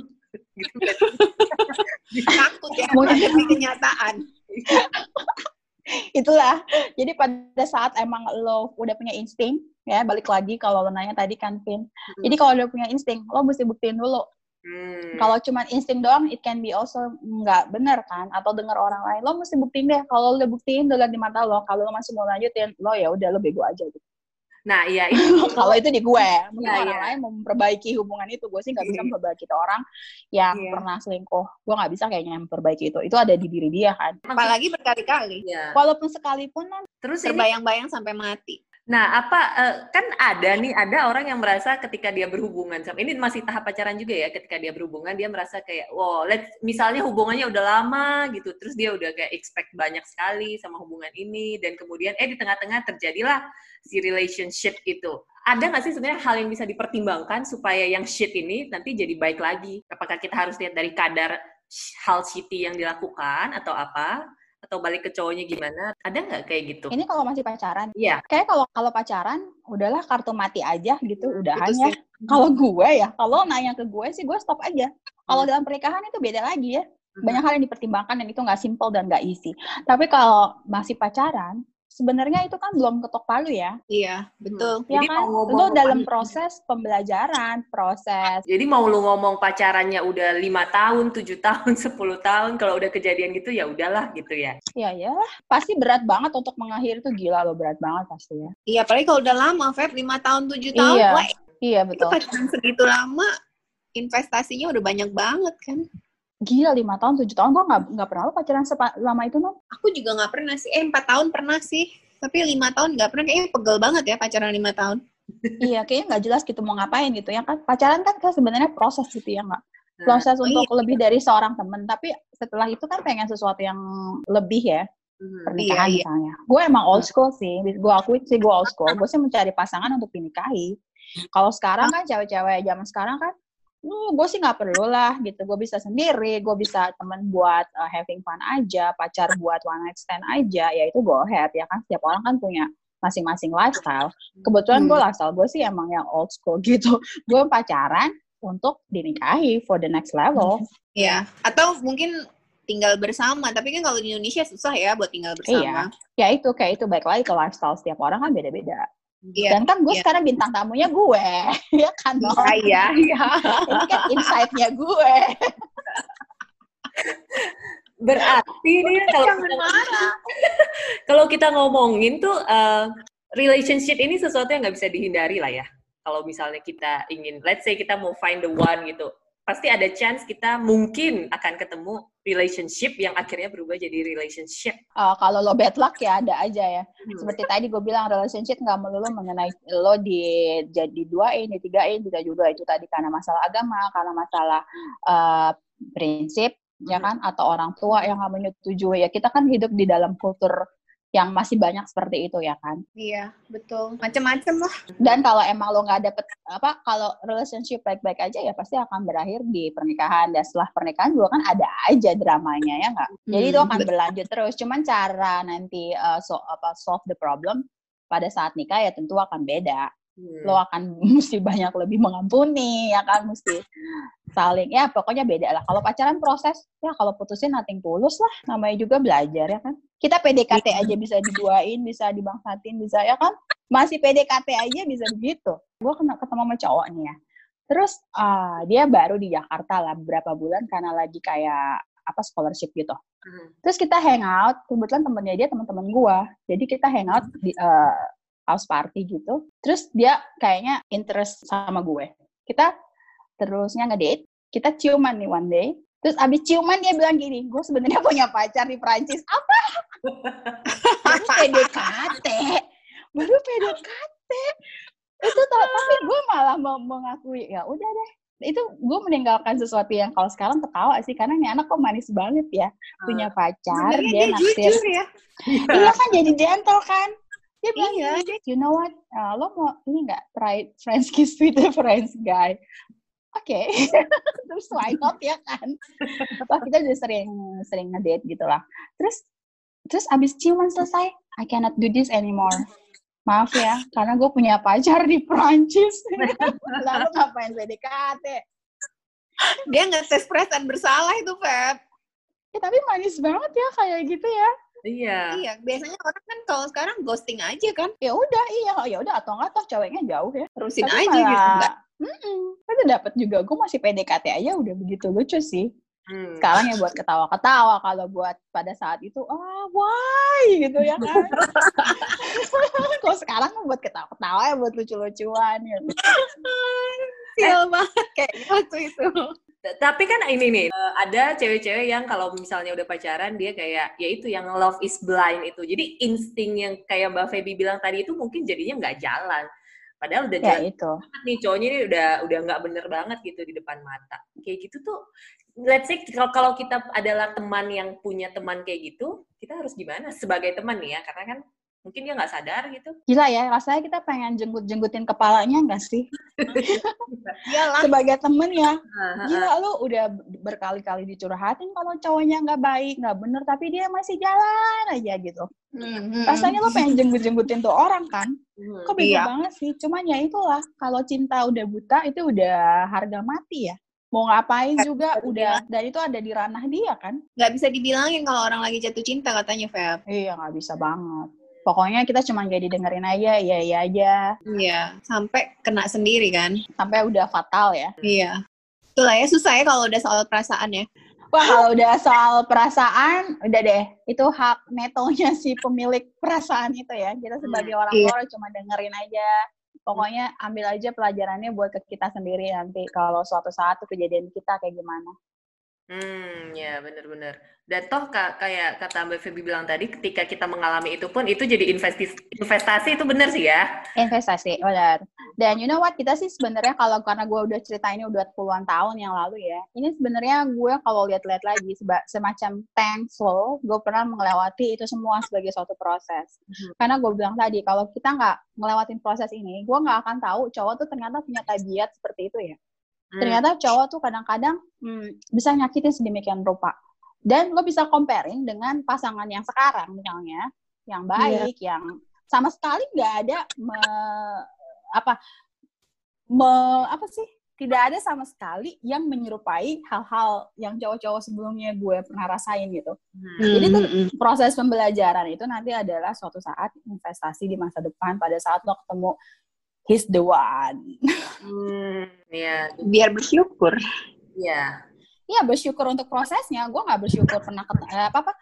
gitu. Takut ya Mungkin- kenyataan. Itulah. Jadi pada saat emang lo udah punya insting, ya balik lagi kalau lo nanya tadi kan, Vin. Jadi kalau udah punya insting, lo mesti buktiin dulu. Hmm. Kalau cuma insting doang, it can be also nggak bener kan? Atau dengar orang lain, lo mesti buktiin deh. Kalau lo udah buktiin, lo lihat di mata lo. Kalau lo masih mau lanjutin, lo ya udah lo bego aja gitu. Nah, iya itu. Kalau itu di gue, mungkin Iya, orang iya. lain mau memperbaiki hubungan itu, gue sih nggak bisa Iya. memperbaiki itu orang yang Iya. pernah selingkuh. Gue nggak bisa kayaknya memperbaiki itu. Itu ada di diri dia kan. Apalagi berkali-kali. Iya. Walaupun sekalipun kan, Terus ini Terbayang-bayang sampai mati. Nah, apa eh, kan ada nih, ada orang yang merasa ketika dia berhubungan sama ini masih tahap pacaran juga ya, ketika dia berhubungan dia merasa kayak, wow, let's misalnya hubungannya udah lama gitu, terus dia udah kayak expect banyak sekali sama hubungan ini dan kemudian eh di tengah-tengah terjadilah si relationship itu. Ada nggak sih sebenarnya hal yang bisa dipertimbangkan supaya yang shit ini nanti jadi baik lagi? Apakah kita harus lihat dari kadar hal shitty yang dilakukan atau apa? Atau balik ke cowoknya gimana? Ada nggak kayak gitu? ini kalau masih pacaran, Iya. kayak kalau kalau pacaran, udahlah kartu mati aja gitu, udahan ya. Kalau gue ya, kalau nanya ke gue sih, gue stop aja. Kalau dalam pernikahan itu beda lagi ya. banyak hal yang dipertimbangkan dan itu nggak simple dan nggak easy. Tapi kalau masih pacaran, sebenarnya itu kan belum ketok palu ya. Iya, betul. Ya Jadi kan? mau ngomong dalam apa- proses pembelajaran, proses Jadi mau lu ngomong pacarannya udah lima tahun, tujuh tahun, 10 tahun, kalau udah kejadian gitu ya udahlah gitu ya. ya ya pasti berat banget untuk mengakhiri itu gila lo berat banget pasti ya. Iya, apalagi kalau udah lama, Feb, 5 tahun, 7 tahun, Iya. wah, Iya itu betul. pacaran segitu lama, investasinya udah banyak banget kan. Gila lima tahun, tujuh tahun gue nggak nggak pernah lo pacaran sepa- lama itu non. Aku juga nggak pernah sih, eh 4 tahun pernah sih. Tapi lima tahun nggak pernah, kayaknya pegel banget ya pacaran lima tahun. iya kayaknya nggak jelas gitu mau ngapain gitu ya kan. Pacaran kan kan sebenarnya proses gitu ya nggak. Nah, Proses oh untuk lebih dari seorang temen. Tapi setelah itu kan pengen sesuatu yang lebih ya. hmm. pernikahan Iya, iya. misalnya. Gue emang old school sih, gue akuin sih gue old school. Gue sih mencari pasangan untuk dinikahi. Kalau sekarang kan cewek-cewek zaman sekarang kan, hmm, gue sih nggak perlu lah gitu. Gue bisa sendiri, gue bisa temen buat uh, having fun aja, pacar buat one night stand aja, ya itu go ahead ya kan. Setiap orang kan punya masing-masing lifestyle. Kebetulan gue Hmm. lifestyle gue sih emang yang old school gitu. Gue pacaran untuk dinikahi for the next level. Iya, atau mungkin tinggal bersama. Tapi kan kalau di Indonesia susah ya buat tinggal bersama. Ya itu kayak itu baik lagi ke lifestyle setiap orang kan beda-beda. Iya. Dan kan gue iya. sekarang bintang tamunya gue, ya kan? No? Iya, iya. Ini kan insight-nya gue. Berarti nih kalau kita, marah. kalau kita ngomongin tuh eh, relationship ini sesuatu yang nggak bisa dihindari lah ya. Kalau misalnya kita ingin, let's say kita mau find the one gitu, pasti ada chance kita mungkin akan ketemu relationship yang akhirnya berubah jadi relationship. Uh, kalau lo bad luck ya ada aja ya. Hmm. Seperti tadi gue bilang relationship nggak melulu mengenai lo di jadi duain, ditigain, bisa juga itu tadi karena masalah agama, karena masalah uh, prinsip, ya kan? Atau orang tua yang nggak menyetujui. Ya kita kan hidup di dalam kultur yang masih banyak seperti itu ya kan. Iya, betul. Macem-macem lah. Dan kalau emang lo nggak dapet apa, kalau relationship baik-baik aja ya pasti akan berakhir di pernikahan. Dan setelah pernikahan juga kan ada aja dramanya ya nggak. Jadi itu Hmm, akan berlanjut terus. Cuman cara nanti uh, so, apa solve the problem pada saat nikah ya tentu akan beda. Hmm. Lo akan mesti banyak lebih mengampuni, ya kan mesti saling ya pokoknya beda lah. Kalau pacaran proses ya kalau putusin nothing tulus lah. Namanya juga belajar ya kan. Kita PDKT Iya. aja bisa diduain, bisa dibangsatin, bisa ya kan. Masih PDKT aja bisa begitu. Gue kena ketemu sama cowok nih ya. Terus ah, dia baru di Jakarta lah beberapa bulan karena lagi kayak apa scholarship gitu. Hmm. Terus kita hangout, kebetulan temennya dia teman-teman gua. Jadi kita hangout di eh, house party gitu. Terus dia kayaknya interest sama gue. Kita terusnya ngedate, kita ciuman nih one day. Terus abis ciuman dia bilang gini, gue sebenarnya punya pacar di Prancis. Apa? Baru PDKT. Baru PDKT. Itu tapi gue malah mau mengakui, ya udah deh. Itu gue meninggalkan sesuatu yang kalau sekarang ketawa sih, karena ini anak kok manis banget ya. Punya pacar, Sebenarnya dia dia naksir jujur ya. iya kan jadi gentle kan dia bilang Iya. you know what? Uh, lo mau ini nggak? Try friends kiss with a friends guy. Oke. Terus why not ya kan? Wah, kita udah sering sering ngedate gitu lah. Terus terus abis ciuman selesai I cannot do this anymore. Maaf ya karena gue punya pacar di Prancis. Lalu ngapain PDKT Dia nggak tes perasaan bersalah itu, Feb. ya, tapi manis banget ya kayak gitu ya Iya. Iya, biasanya orang kan kalau sekarang ghosting aja kan, Ya udah, iya, ya udah atau enggak toh ceweknya jauh ya. terusin Tapi aja gitu. malah- Enggak. Mm-mm. Itu dapat juga. Gue masih PDKT aja udah begitu lucu sih. Hmm. Sekarang ya buat ketawa-ketawa. Kalau buat pada saat itu, ah, why gitu ya kan. Kalau sekarang buat ketawa-ketawa ya buat lucu-lucuan gitu. Sial banget kayak waktu itu. Tapi kan ini nih, eh, ada cewek-cewek yang kalau misalnya udah pacaran, dia kayak, ya itu yang love is blind itu. Jadi insting yang kayak Mbak Feby bilang tadi itu mungkin jadinya nggak jalan. Padahal udah Ya jalan itu. banget nih, cowoknya ini udah udah nggak bener banget gitu di depan mata. Kayak gitu tuh, let's say kalau kalau kita adalah teman yang punya teman kayak gitu, kita harus gimana sebagai teman nih ya? Karena kan mungkin dia nggak sadar gitu. Gila ya, rasanya kita pengen jenggut-jenggutin kepalanya nggak sih? Iyalah. Sebagai temen ya, gila lu udah berkali-kali dicurhatin kalau cowoknya nggak baik, nggak bener, tapi dia masih jalan aja gitu. Hmm, Rasanya lu pengen jenggut-jenggutin tuh orang kan? Hmm. Kok bego Iya. banget sih? Cuman ya itulah, kalau cinta udah buta itu udah harga mati ya. Mau ngapain juga udah, dan itu ada di ranah dia kan? nggak bisa dibilangin kalau orang lagi jatuh cinta katanya Feb. Iya nggak bisa banget. Pokoknya kita cuma jadi dengerin aja, iya iya aja, Iya, sampai kena sendiri kan. sampai udah fatal ya. Iya. Itulah ya susah ya kalau udah soal perasaan ya. Wah kalau udah soal perasaan, udah deh. Itu hak netonya si pemilik perasaan itu ya. Kita sebagai orang iya. luar cuma dengerin aja. Pokoknya ambil aja pelajarannya buat ke kita sendiri nanti. Kalau suatu saat tuh kejadian kita kayak gimana. Hmm, ya benar-benar. Dan toh ka- kayak kata Mbak Feby bilang tadi, ketika kita mengalami itu pun itu jadi investasi, investasi itu benar sih ya. Investasi, benar. Dan you know what, kita sih sebenarnya kalau karena gue udah cerita ini udah puluhan tahun yang lalu ya, ini sebenarnya gue kalau lihat-lihat lagi seba- semacam thankful, gue pernah melewati itu semua sebagai suatu proses. Mhm. Karena gue bilang tadi, kalau kita nggak ngelewatin proses ini, gue nggak akan tahu cowok tuh ternyata punya tabiat seperti itu ya. Hmm. Ternyata cowok tuh kadang-kadang hmm, bisa nyakitin sedemikian rupa. Dan lo bisa comparing dengan pasangan yang sekarang misalnya, yang baik, yang sama sekali nggak ada me, apa me, apa sih? Tidak ada sama sekali yang menyerupai hal-hal yang cowok-cowok sebelumnya gue pernah rasain gitu. Hmm. Jadi tuh Hmm, proses pembelajaran itu nanti adalah suatu saat investasi di masa depan pada saat lo ketemu he's the one. Hmm, ya, biar bersyukur. ya. Iya bersyukur untuk prosesnya. Gue nggak bersyukur pernah eh, apa apa.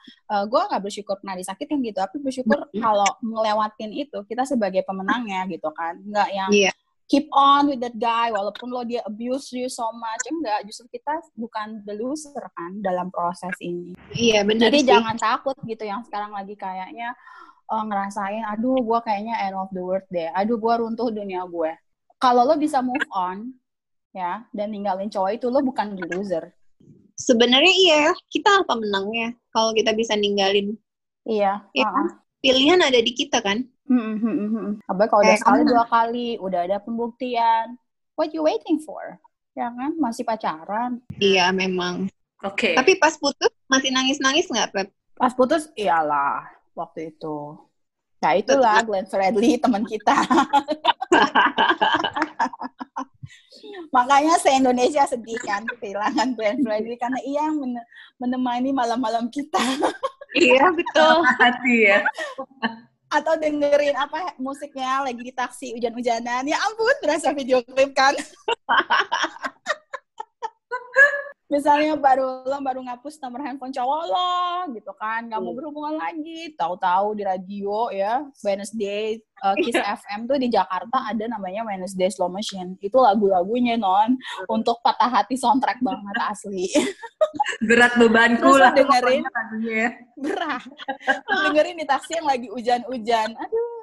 gue nggak bersyukur pernah disakitin gitu. Tapi bersyukur kalau ngelewatin itu kita sebagai pemenangnya gitu kan. Nggak yang Iya. Keep on with that guy walaupun lo dia abuse you so much enggak. Justru kita bukan the loser kan dalam proses ini. Iya benar Jadi sih. jangan takut gitu yang sekarang lagi kayaknya eh, ngerasain, aduh gue kayaknya end of the world deh, aduh gue runtuh dunia gue. Kalau lo bisa move on, ya, dan ninggalin cowok itu, lo bukan the loser. Sebenarnya iya, ya, kita apa menangnya kalau kita bisa ninggalin. Iya. Iya uh-uh. kan? Pilihan ada di kita kan. Hmm, hmm, hmm, hmm. Apalagi kalau udah Kayak sekali dua kali, udah ada pembuktian. What you waiting for? Ya kan, masih pacaran. Iya memang. Oke. Tapi pas putus masih nangis-nangis nggak, Pep? Pas putus, iyalah waktu itu. Nah itulah Glenn Fredly teman kita. Makanya se-Indonesia sedih kan kehilangan Glenn Fredly karena ia yang men- menemani malam-malam kita. iya betul. Hati ya. Atau dengerin apa musiknya lagi di taksi hujan-hujanan. Ya ampun, berasa video klip kan. Misalnya baru lo baru ngapus nomor handphone cowok lo gitu kan, nggak mau Hmm. berhubungan lagi. Tahu-tahu di radio ya, Wednesday uh, Kiss FM tuh di Jakarta ada namanya Wednesday Slow Machine. Itu lagu-lagunya non untuk patah hati soundtrack banget asli. Berat bebanku Terus lah. dengerin? lagunya ya. Berat. Lo dengerin di taksi yang lagi hujan-hujan. Aduh,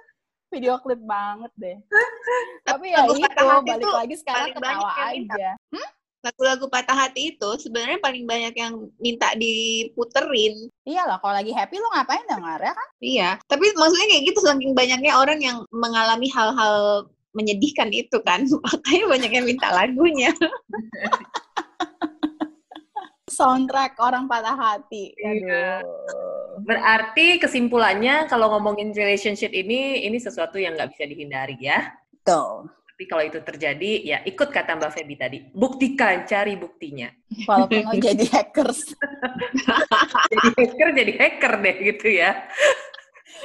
video klip banget deh. Tapi ya itu balik lagi sekarang ketawa yang minta. Lagu-lagu patah hati itu sebenarnya paling banyak yang minta diputerin. Iyalah, kalau lagi happy lo ngapain denger ya kan? Iya. Tapi maksudnya kayak gitu saking banyaknya orang yang mengalami hal-hal menyedihkan itu kan. Makanya banyak yang minta lagunya. Soundtrack orang patah hati. Iya. Aduh. Berarti kesimpulannya kalau ngomongin relationship ini, ini sesuatu yang nggak bisa dihindari ya. Tuh. Tapi kalau itu terjadi, ya ikut kata Mbak Feby tadi. Buktikan, cari buktinya. Walaupun lo jadi hackers. Jadi hacker jadi hacker deh gitu ya.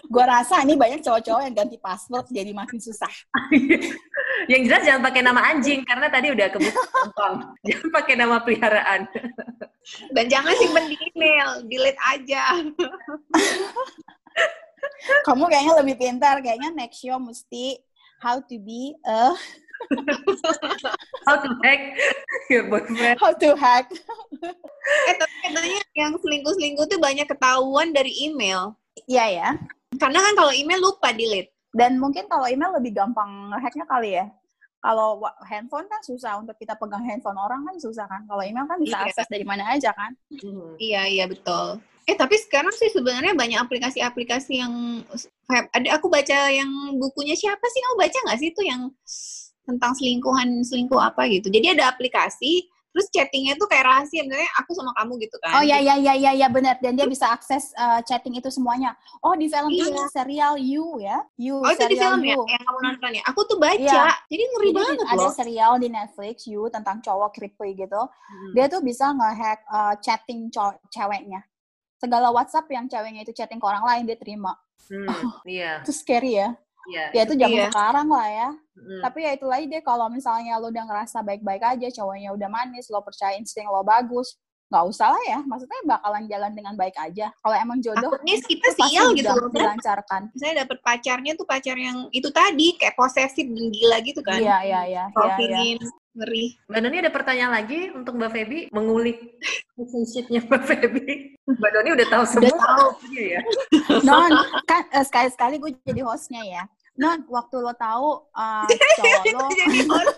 Gue rasa ini banyak cowok-cowok yang ganti password jadi makin susah. Yang jelas jangan pakai nama anjing karena tadi udah kebuka gampang. Jangan pakai nama peliharaan. Dan jangan simpen di email, delete aja. Kamu kayaknya lebih pintar, kayaknya next show mesti how to be a How to hack your boyfriend. how to hack. Eh, tapi katanya yang selingkuh-selingkuh tuh banyak ketahuan dari email. Iya ya. Karena kan kalau email lupa delete. Dan mungkin kalau email lebih gampang hacknya kali ya. Kalau handphone kan susah untuk kita pegang handphone orang kan susah kan. Kalau email kan bisa Iya. akses dari mana aja kan. Hmm. Iya, iya betul. Eh, tapi sekarang sih sebenarnya banyak aplikasi-aplikasi yang ada aku baca yang bukunya siapa sih kamu baca nggak sih itu yang tentang selingkuhan selingkuh apa gitu. Jadi ada aplikasi terus chattingnya tuh kayak rahasia misalnya aku sama kamu gitu kan. Oh ya ya ya ya ya benar dan dia bisa akses uh, chatting itu semuanya. Oh di film Iya. serial You ya. You Oh itu di film ya You. yang kamu nonton ya. Aku tuh baca. Iya. Jadi ngeri Jadi banget ada loh. serial di Netflix You tentang cowok creepy gitu. Hmm. Dia tuh bisa ngehack uh, chatting cow- ceweknya. Segala WhatsApp yang ceweknya itu chatting ke orang lain dia terima. Hmm, Iya, Itu scary ya. iya. Ya itu zaman Iya. sekarang lah ya. Hmm. Tapi ya itu lagi deh kalau misalnya lo udah ngerasa baik-baik aja, cowoknya udah manis, lo percaya insting lo bagus, nggak usah lah ya. Maksudnya bakalan jalan dengan baik aja. Kalau emang jodoh, Takutnya kita pasti sial gitu loh. Dilancarkan. Saya dapet pacarnya tuh pacar yang itu tadi kayak posesif dan gila gitu kan. Iya, iya, iya. iya, iya. Profilin ngeri. Mbak Doni ada pertanyaan lagi untuk Mbak Feby mengulik relationship-nya Mbak Feby. Mbak Doni udah tahu semua. tahu. Iya ya. Non, kan eh, sekali-sekali gue jadi hostnya ya. Non, waktu lo tahu uh, cowok lo, Jadi host.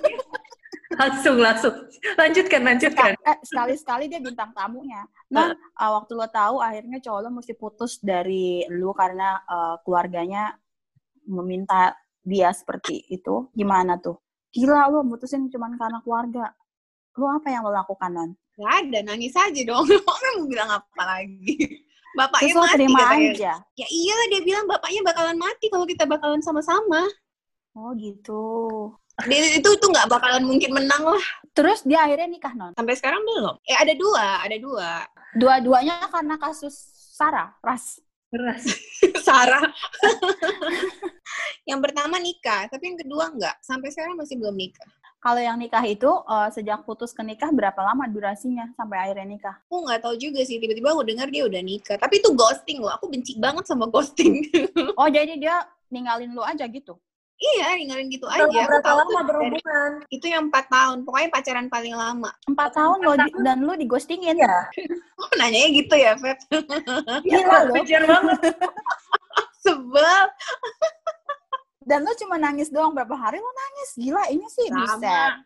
Langsung langsung. Lanjutkan lanjutkan. eh, sekali-sekali dia bintang tamunya. Non, uh, waktu lo tahu akhirnya cowok lo mesti putus dari lu karena uh, keluarganya meminta dia seperti itu, gimana tuh? Gila lo mutusin cuman karena keluarga. Lo apa yang lo lakukan, Non? Gak ada, nangis aja dong. Orang mau bilang apa lagi? Bapaknya Terus mati terima katanya. aja. Ya iyalah dia bilang bapaknya bakalan mati kalau kita bakalan sama-sama. Oh gitu. Dia itu tuh nggak bakalan mungkin menang lah. Terus dia akhirnya nikah, Non? Sampai sekarang belum. Eh ada dua, ada dua. Dua-duanya karena kasus Sarah, Ras. Keras. Sarah. yang pertama nikah, tapi yang kedua enggak. Sampai sekarang masih belum nikah. Kalau yang nikah itu eh, sejak putus ke nikah berapa lama durasinya sampai akhirnya nikah? Aku nggak tahu juga sih. Tiba-tiba aku dengar dia udah nikah. Tapi itu ghosting loh. Aku benci banget sama ghosting. Oh jadi dia ninggalin lu aja gitu? Iya, ninggalin gitu aja. Berapa, lama tuh dari- berhubungan? itu yang empat tahun. Pokoknya pacaran paling lama. Empat tahun lo di- dan lu digostingin. Iya. Oh, nanyanya gitu ya, Feb? Gila lo. Banget. Sebel. Dan lu cuma nangis doang berapa hari lu nangis? Gila ini sih bisa.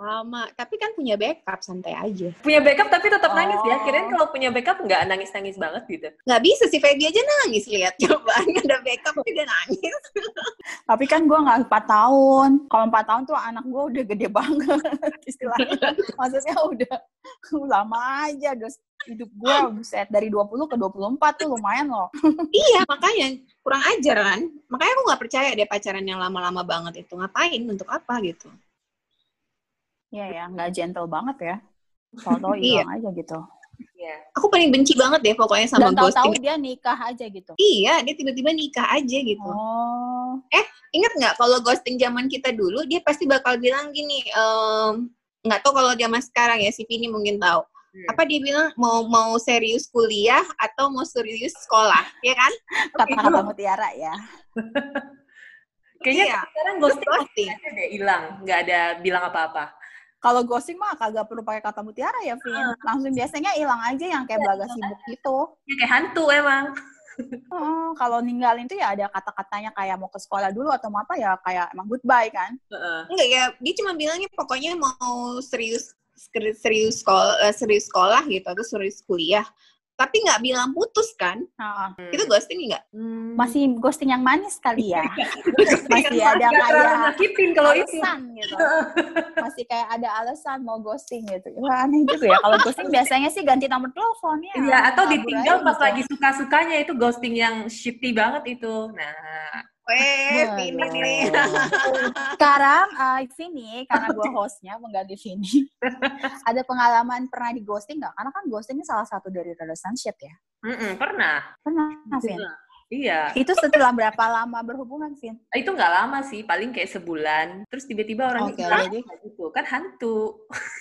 Lama. Tapi kan punya backup, santai aja. Punya backup tapi tetap nangis ya. Oh. Kirain kalau punya backup nggak nangis-nangis banget gitu. Nggak bisa sih, Feby aja nangis. Lihat, coba. Nggak ada backup, tapi dia nangis. Tapi kan gua nggak empat tahun. Kalau empat tahun tuh anak gua udah gede banget istilahnya. Maksudnya udah lama aja udah hidup gua buset dari 20 ke 24 tuh lumayan loh. iya, makanya kurang ajar kan. Makanya aku nggak percaya deh pacaran yang lama-lama banget itu. Ngapain? Untuk apa gitu? Iya ya, nggak gentle banget ya. Tahu-tahu Iya. hilang aja gitu. Iya. Aku paling benci banget deh pokoknya sama Dan tahu-tahu ghosting. dia nikah aja gitu. Iya, dia tiba-tiba nikah aja gitu. Oh. Ingat nggak kalau ghosting zaman kita dulu, dia pasti bakal bilang gini, ehm, nggak tahu kalau zaman sekarang ya, si Vini mungkin tahu. Hmm. Apa dia bilang mau mau serius kuliah atau mau serius sekolah, ya kan? Kata-kata mutiara ya. Kayaknya Iya. sekarang ghosting ghosting. aja deh hilang, nggak ada bilang apa-apa. Kalau ghosting mah kagak perlu pakai kata mutiara ya, Vin. Langsung biasanya hilang aja yang kayak belaga sibuk gitu. Ya kayak hantu emang. Heeh, kalau ninggalin tuh ya ada kata-katanya kayak mau ke sekolah dulu atau mau apa ya kayak emang goodbye kan. Heeh. Enggak ya, dia cuma bilangnya pokoknya mau serius serius sekolah, serius sekolah gitu atau serius kuliah. Tapi nggak bilang putus kan? Heeh. Itu ghosting nggak? Hmm. Masih ghosting yang manis kali ya. Masih ada kayak nyakitin kalau itu. gitu. Masih kayak ada alasan mau ghosting gitu. Wah aneh juga ya. Kalau ghosting biasanya sih ganti nomor telepon ya. Iya, atau ditinggal pas gitu. lagi suka-sukanya itu ghosting yang shitty banget itu. Nah, Eh, Vini nih. Sekarang uh, Vini, karena gue hostnya mengganti Vini, ada pengalaman pernah di ghosting nggak? Karena kan ghosting ini salah satu dari relationship ya. Mm-mm, pernah. Pernah, Vin? Iya. Itu setelah berapa lama berhubungan, Vin? Itu nggak lama sih, paling kayak sebulan. Terus tiba-tiba orangnya Oke, hilang jadi- gitu. Kan hantu.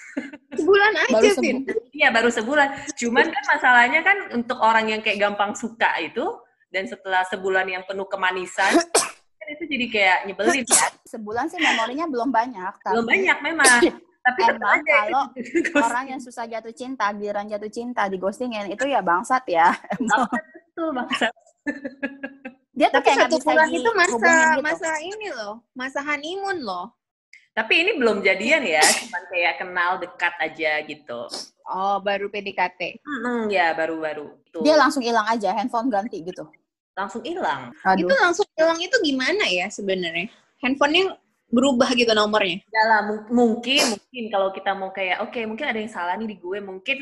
Sebulan aja, Baru Vin. Iya, baru sebulan. Cuman kan masalahnya kan untuk orang yang kayak gampang suka itu, dan setelah sebulan yang penuh kemanisan, kan itu jadi kayak nyebelin ya. Sebulan sih memorinya belum banyak. Tapi Belum banyak memang. Tapi Emang kalau orang yang susah jatuh cinta, giliran jatuh cinta di ghostingin, itu ya bangsat ya. Betul, bangsa. Dia tuh Tapi kayak satu bulan itu masa gitu. masa ini loh, masa honeymoon loh. Tapi ini belum jadian ya, cuman kayak kenal dekat aja gitu. Oh, baru PDKT. Hmm, ya baru-baru. Itu Dia langsung hilang aja, handphone ganti gitu. Langsung hilang. Itu langsung hilang itu gimana ya sebenarnya? Handphonenya berubah gitu nomornya. Ya lah, mung- mungkin mungkin kalau kita mau kayak oke mungkin ada yang salah nih di gue mungkin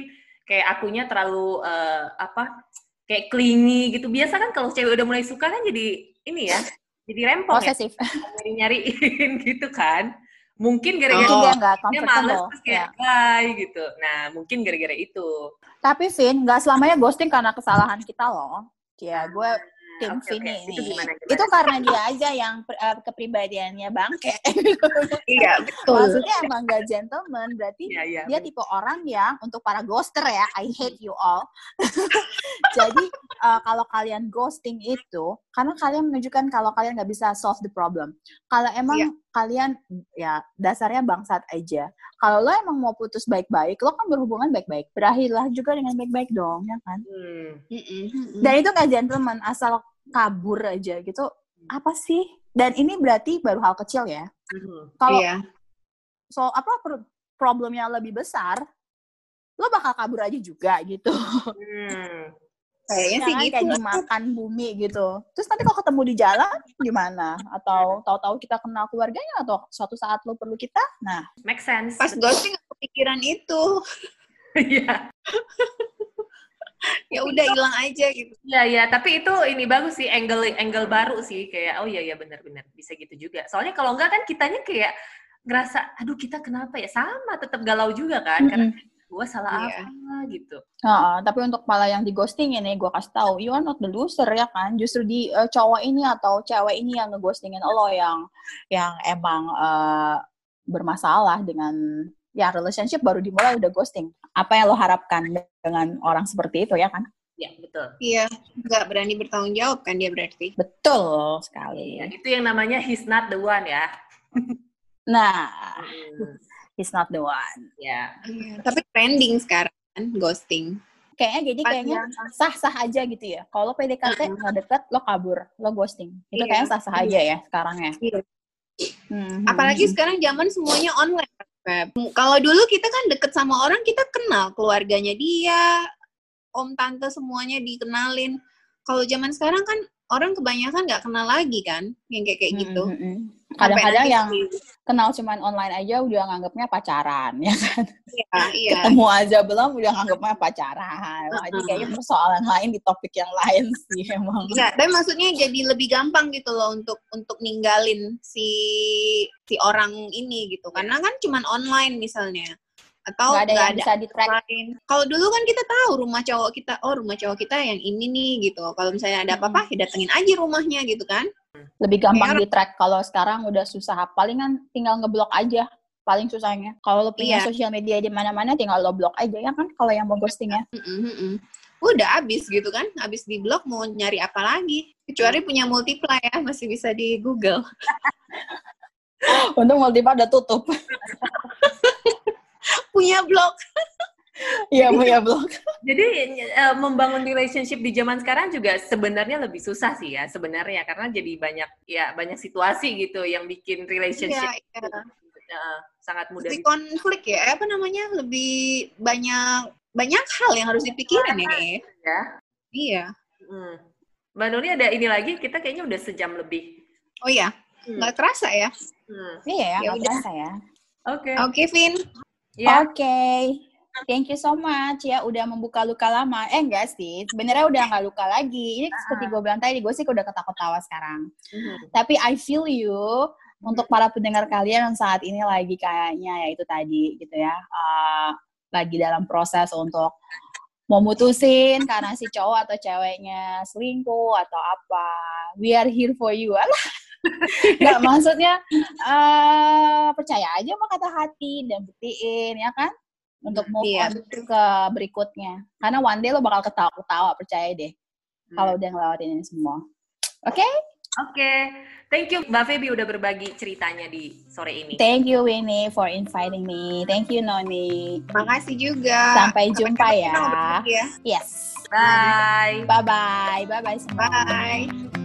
kayak akunya terlalu eh, apa kayak clingy gitu biasa kan kalau cewek udah mulai suka kan jadi ini ya jadi rempong ya Posesif. nyari nyariin gitu kan mungkin gara-gara dia nggak dia males terus Ya. kayak bye gitu nah mungkin gara-gara itu Tapi Vin, nggak selamanya ghosting karena kesalahan kita loh. Ya, gue tim Oke, oke. Vini Itu gimana, gimana? Itu karena dia aja yang eh, kepribadiannya bangke. Iya, betul. Maksudnya emang gak gentleman, berarti Iya, iya. dia tipe orang yang untuk para ghoster ya, I hate you all. Jadi uh, kalau kalian ghosting itu karena kalian menunjukkan kalau kalian nggak bisa solve the problem. Kalau emang Iya. Kalian ya dasarnya bangsat aja. Kalau lo emang mau putus baik-baik, lo kan berhubungan baik-baik. Berakhirlah juga dengan baik-baik dong, ya kan? Hmm. Dan itu nggak gentleman, asal kabur aja gitu. Apa sih? Dan ini berarti baru hal kecil ya. Hmm. Kalau Iya. so apa problemnya lebih besar, lo bakal kabur aja juga gitu. Hmm. Kayaknya sih gitu. kayak dimakan bumi gitu. Terus nanti kalau ketemu di jalan gimana? Atau tahu-tahu kita kenal keluarganya atau suatu saat lo perlu kita? Nah, Make sense. Pas ghosting aku kepikiran itu. Iya. Ya udah hilang aja gitu. Iya, iya, tapi itu ini bagus sih angle angle baru sih kayak oh iya iya benar-benar bisa gitu juga. Soalnya kalau enggak kan kitanya kayak ngerasa aduh kita kenapa ya sama tetap galau juga kan karena gue salah Iya. apa gitu. Heeh, tapi untuk pala yang di ghosting ini gue kasih tahu, you are not the loser ya kan. Justru di eh, cowok ini atau cewek ini yang ngeghostingin lo yang yang emang eh, bermasalah dengan ya relationship baru dimulai udah ghosting. Apa yang lo harapkan dengan orang seperti itu ya kan? Ya betul. Iya, nggak berani bertanggung jawab kan dia berarti. Betul sekali. Ya, itu yang namanya he's not the one ya. Nah, Hmm, he's not the one. ya. Iya, tapi trending sekarang kan ghosting. Kayaknya jadi kayaknya sah-sah aja gitu ya. Kalau PDKT nggak deket, lo kabur, lo ghosting. Itu Iya. kayaknya sah-sah aja ya sekarang ya. Iya. Hmm, Apalagi hmm, sekarang zaman semuanya online. Feb. Kalau dulu kita kan deket sama orang, kita kenal keluarganya dia, om tante semuanya dikenalin. Kalau zaman sekarang kan orang kebanyakan nggak kenal lagi kan, yang kayak kayak hmm, gitu. hmm, hmm. Kadang-kadang yang di- kenal cuman online aja udah nganggapnya pacaran ya kan. Iya, iya. Ketemu aja belum udah nganggapnya pacaran. Wah, ini kayaknya persoalan lain di topik yang lain sih emang. Enggak, tapi maksudnya jadi lebih gampang gitu loh untuk untuk ninggalin si si orang ini gitu. Karena kan cuman online misalnya. Atau Nggak ada nggak yang bisa di-track. lain. Kalau dulu kan kita tahu rumah cowok kita, oh rumah cowok kita yang ini nih gitu. Kalau misalnya ada apa-apa, ya datengin aja rumahnya gitu kan. Lebih gampang Kayak- di-track. Kalau sekarang udah susah. Palingan tinggal ngeblok aja. Paling susahnya. Kalau lo punya Iya. sosial media di mana-mana tinggal lo blok aja ya kan kalau yang mau ghosting ya. Udah abis gitu kan, abis di blog mau nyari apa lagi? Kecuali punya multiply ya, masih bisa di Google. Untung multiple udah tutup. punya blog. Iya, punya blog. Jadi eh, membangun relationship di zaman sekarang juga sebenarnya lebih susah sih ya sebenarnya karena jadi banyak ya banyak situasi gitu yang bikin relationship Iya, iya. eh, sangat mudah. Lebih konflik ya, apa namanya? Lebih banyak banyak hal yang harus dipikirin ya kayaknya. ya. Iya. Hmm. Mbak Nuri ada ini lagi kita kayaknya udah sejam lebih. Oh iya, Hmm. nggak terasa ya. Hmm. Iya ya, Ya nggak udah. terasa ya. Oke. Oke, Vin. Ya. Oke. Thank you so much ya udah membuka luka lama. Eh enggak sih, sebenarnya udah nggak luka lagi. Ini seperti gue bilang tadi, gue sih udah ketawa-tawa sekarang. Mhm. Tapi I feel you untuk para pendengar kalian yang saat ini lagi kayaknya ya itu tadi gitu ya, uh, lagi dalam proses untuk mau mutusin karena si cowok atau ceweknya selingkuh atau apa. We are here for you. Alah. Nggak maksudnya uh, percaya aja sama kata hati dan buktiin ya kan untuk move Iya, on ke berikutnya. Karena one day lo bakal ketawa-ketawa percaya deh kalau udah ngelewatin ini semua. Oke? Oke, thank you Mbak Feby udah berbagi ceritanya di sore ini. Thank you Winnie for inviting me. Thank you Noni. Makasih juga. Sampai jumpa ketemu ya. ya. Yes. Bye. Bye bye. Bye bye semua. Bye.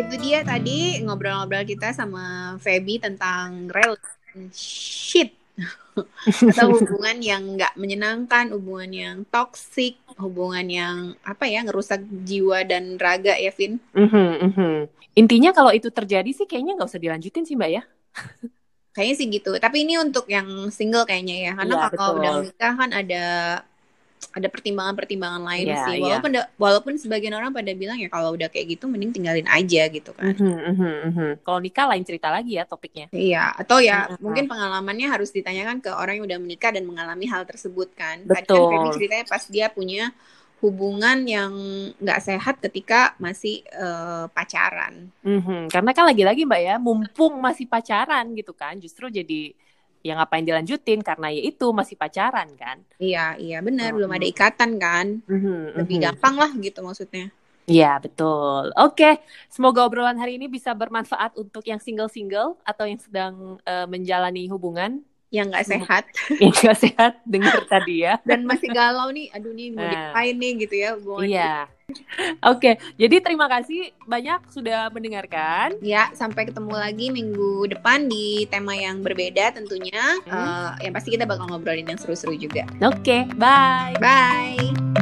Itu dia tadi ngobrol-ngobrol kita sama Feby tentang relationship atau hubungan yang nggak menyenangkan, hubungan yang toxic, hubungan yang apa ya ngerusak jiwa dan raga ya, Vin. Mhm, mhm. Intinya kalau itu terjadi sih kayaknya nggak usah dilanjutin sih Mbak ya. Kayaknya sih gitu. Tapi ini untuk yang single kayaknya ya, karena Iya, kalau betul. udah nikah kan ada ada pertimbangan-pertimbangan lain Iya, sih. iya. Walaupun da- walaupun sebagian orang pada bilang ya kalau udah kayak gitu mending tinggalin aja gitu kan. Mhm, mhm, mhm. Kalau nikah lain cerita lagi ya topiknya. Iya, atau ya Mhm. mungkin pengalamannya harus ditanyakan ke orang yang udah menikah dan mengalami hal tersebut kan. Tadi kan Betul. Feby ceritanya pas dia punya hubungan yang nggak sehat ketika masih eh, pacaran. Mhm, Karena kan lagi-lagi Mbak ya, mumpung masih pacaran gitu kan, justru jadi ya ngapain dilanjutin karena ya itu masih pacaran kan. Iya, iya benar, belum ada ikatan kan. Mhm, Lebih mhm. gampang lah gitu maksudnya. Iya, betul. Oke, semoga obrolan hari ini bisa bermanfaat untuk yang single-single atau yang sedang eh, menjalani hubungan Yang nggak sehat yang gak sehat dengar tadi ya. dan masih galau nih. Aduh nih mau Nah. diapain nih gitu ya hubungannya. Iya. Oke, jadi terima kasih banyak sudah mendengarkan. Ya, sampai ketemu lagi minggu depan di tema yang berbeda tentunya. Hmm. Eh, yang pasti kita bakal ngobrolin yang seru-seru juga. Oke, bye. Bye.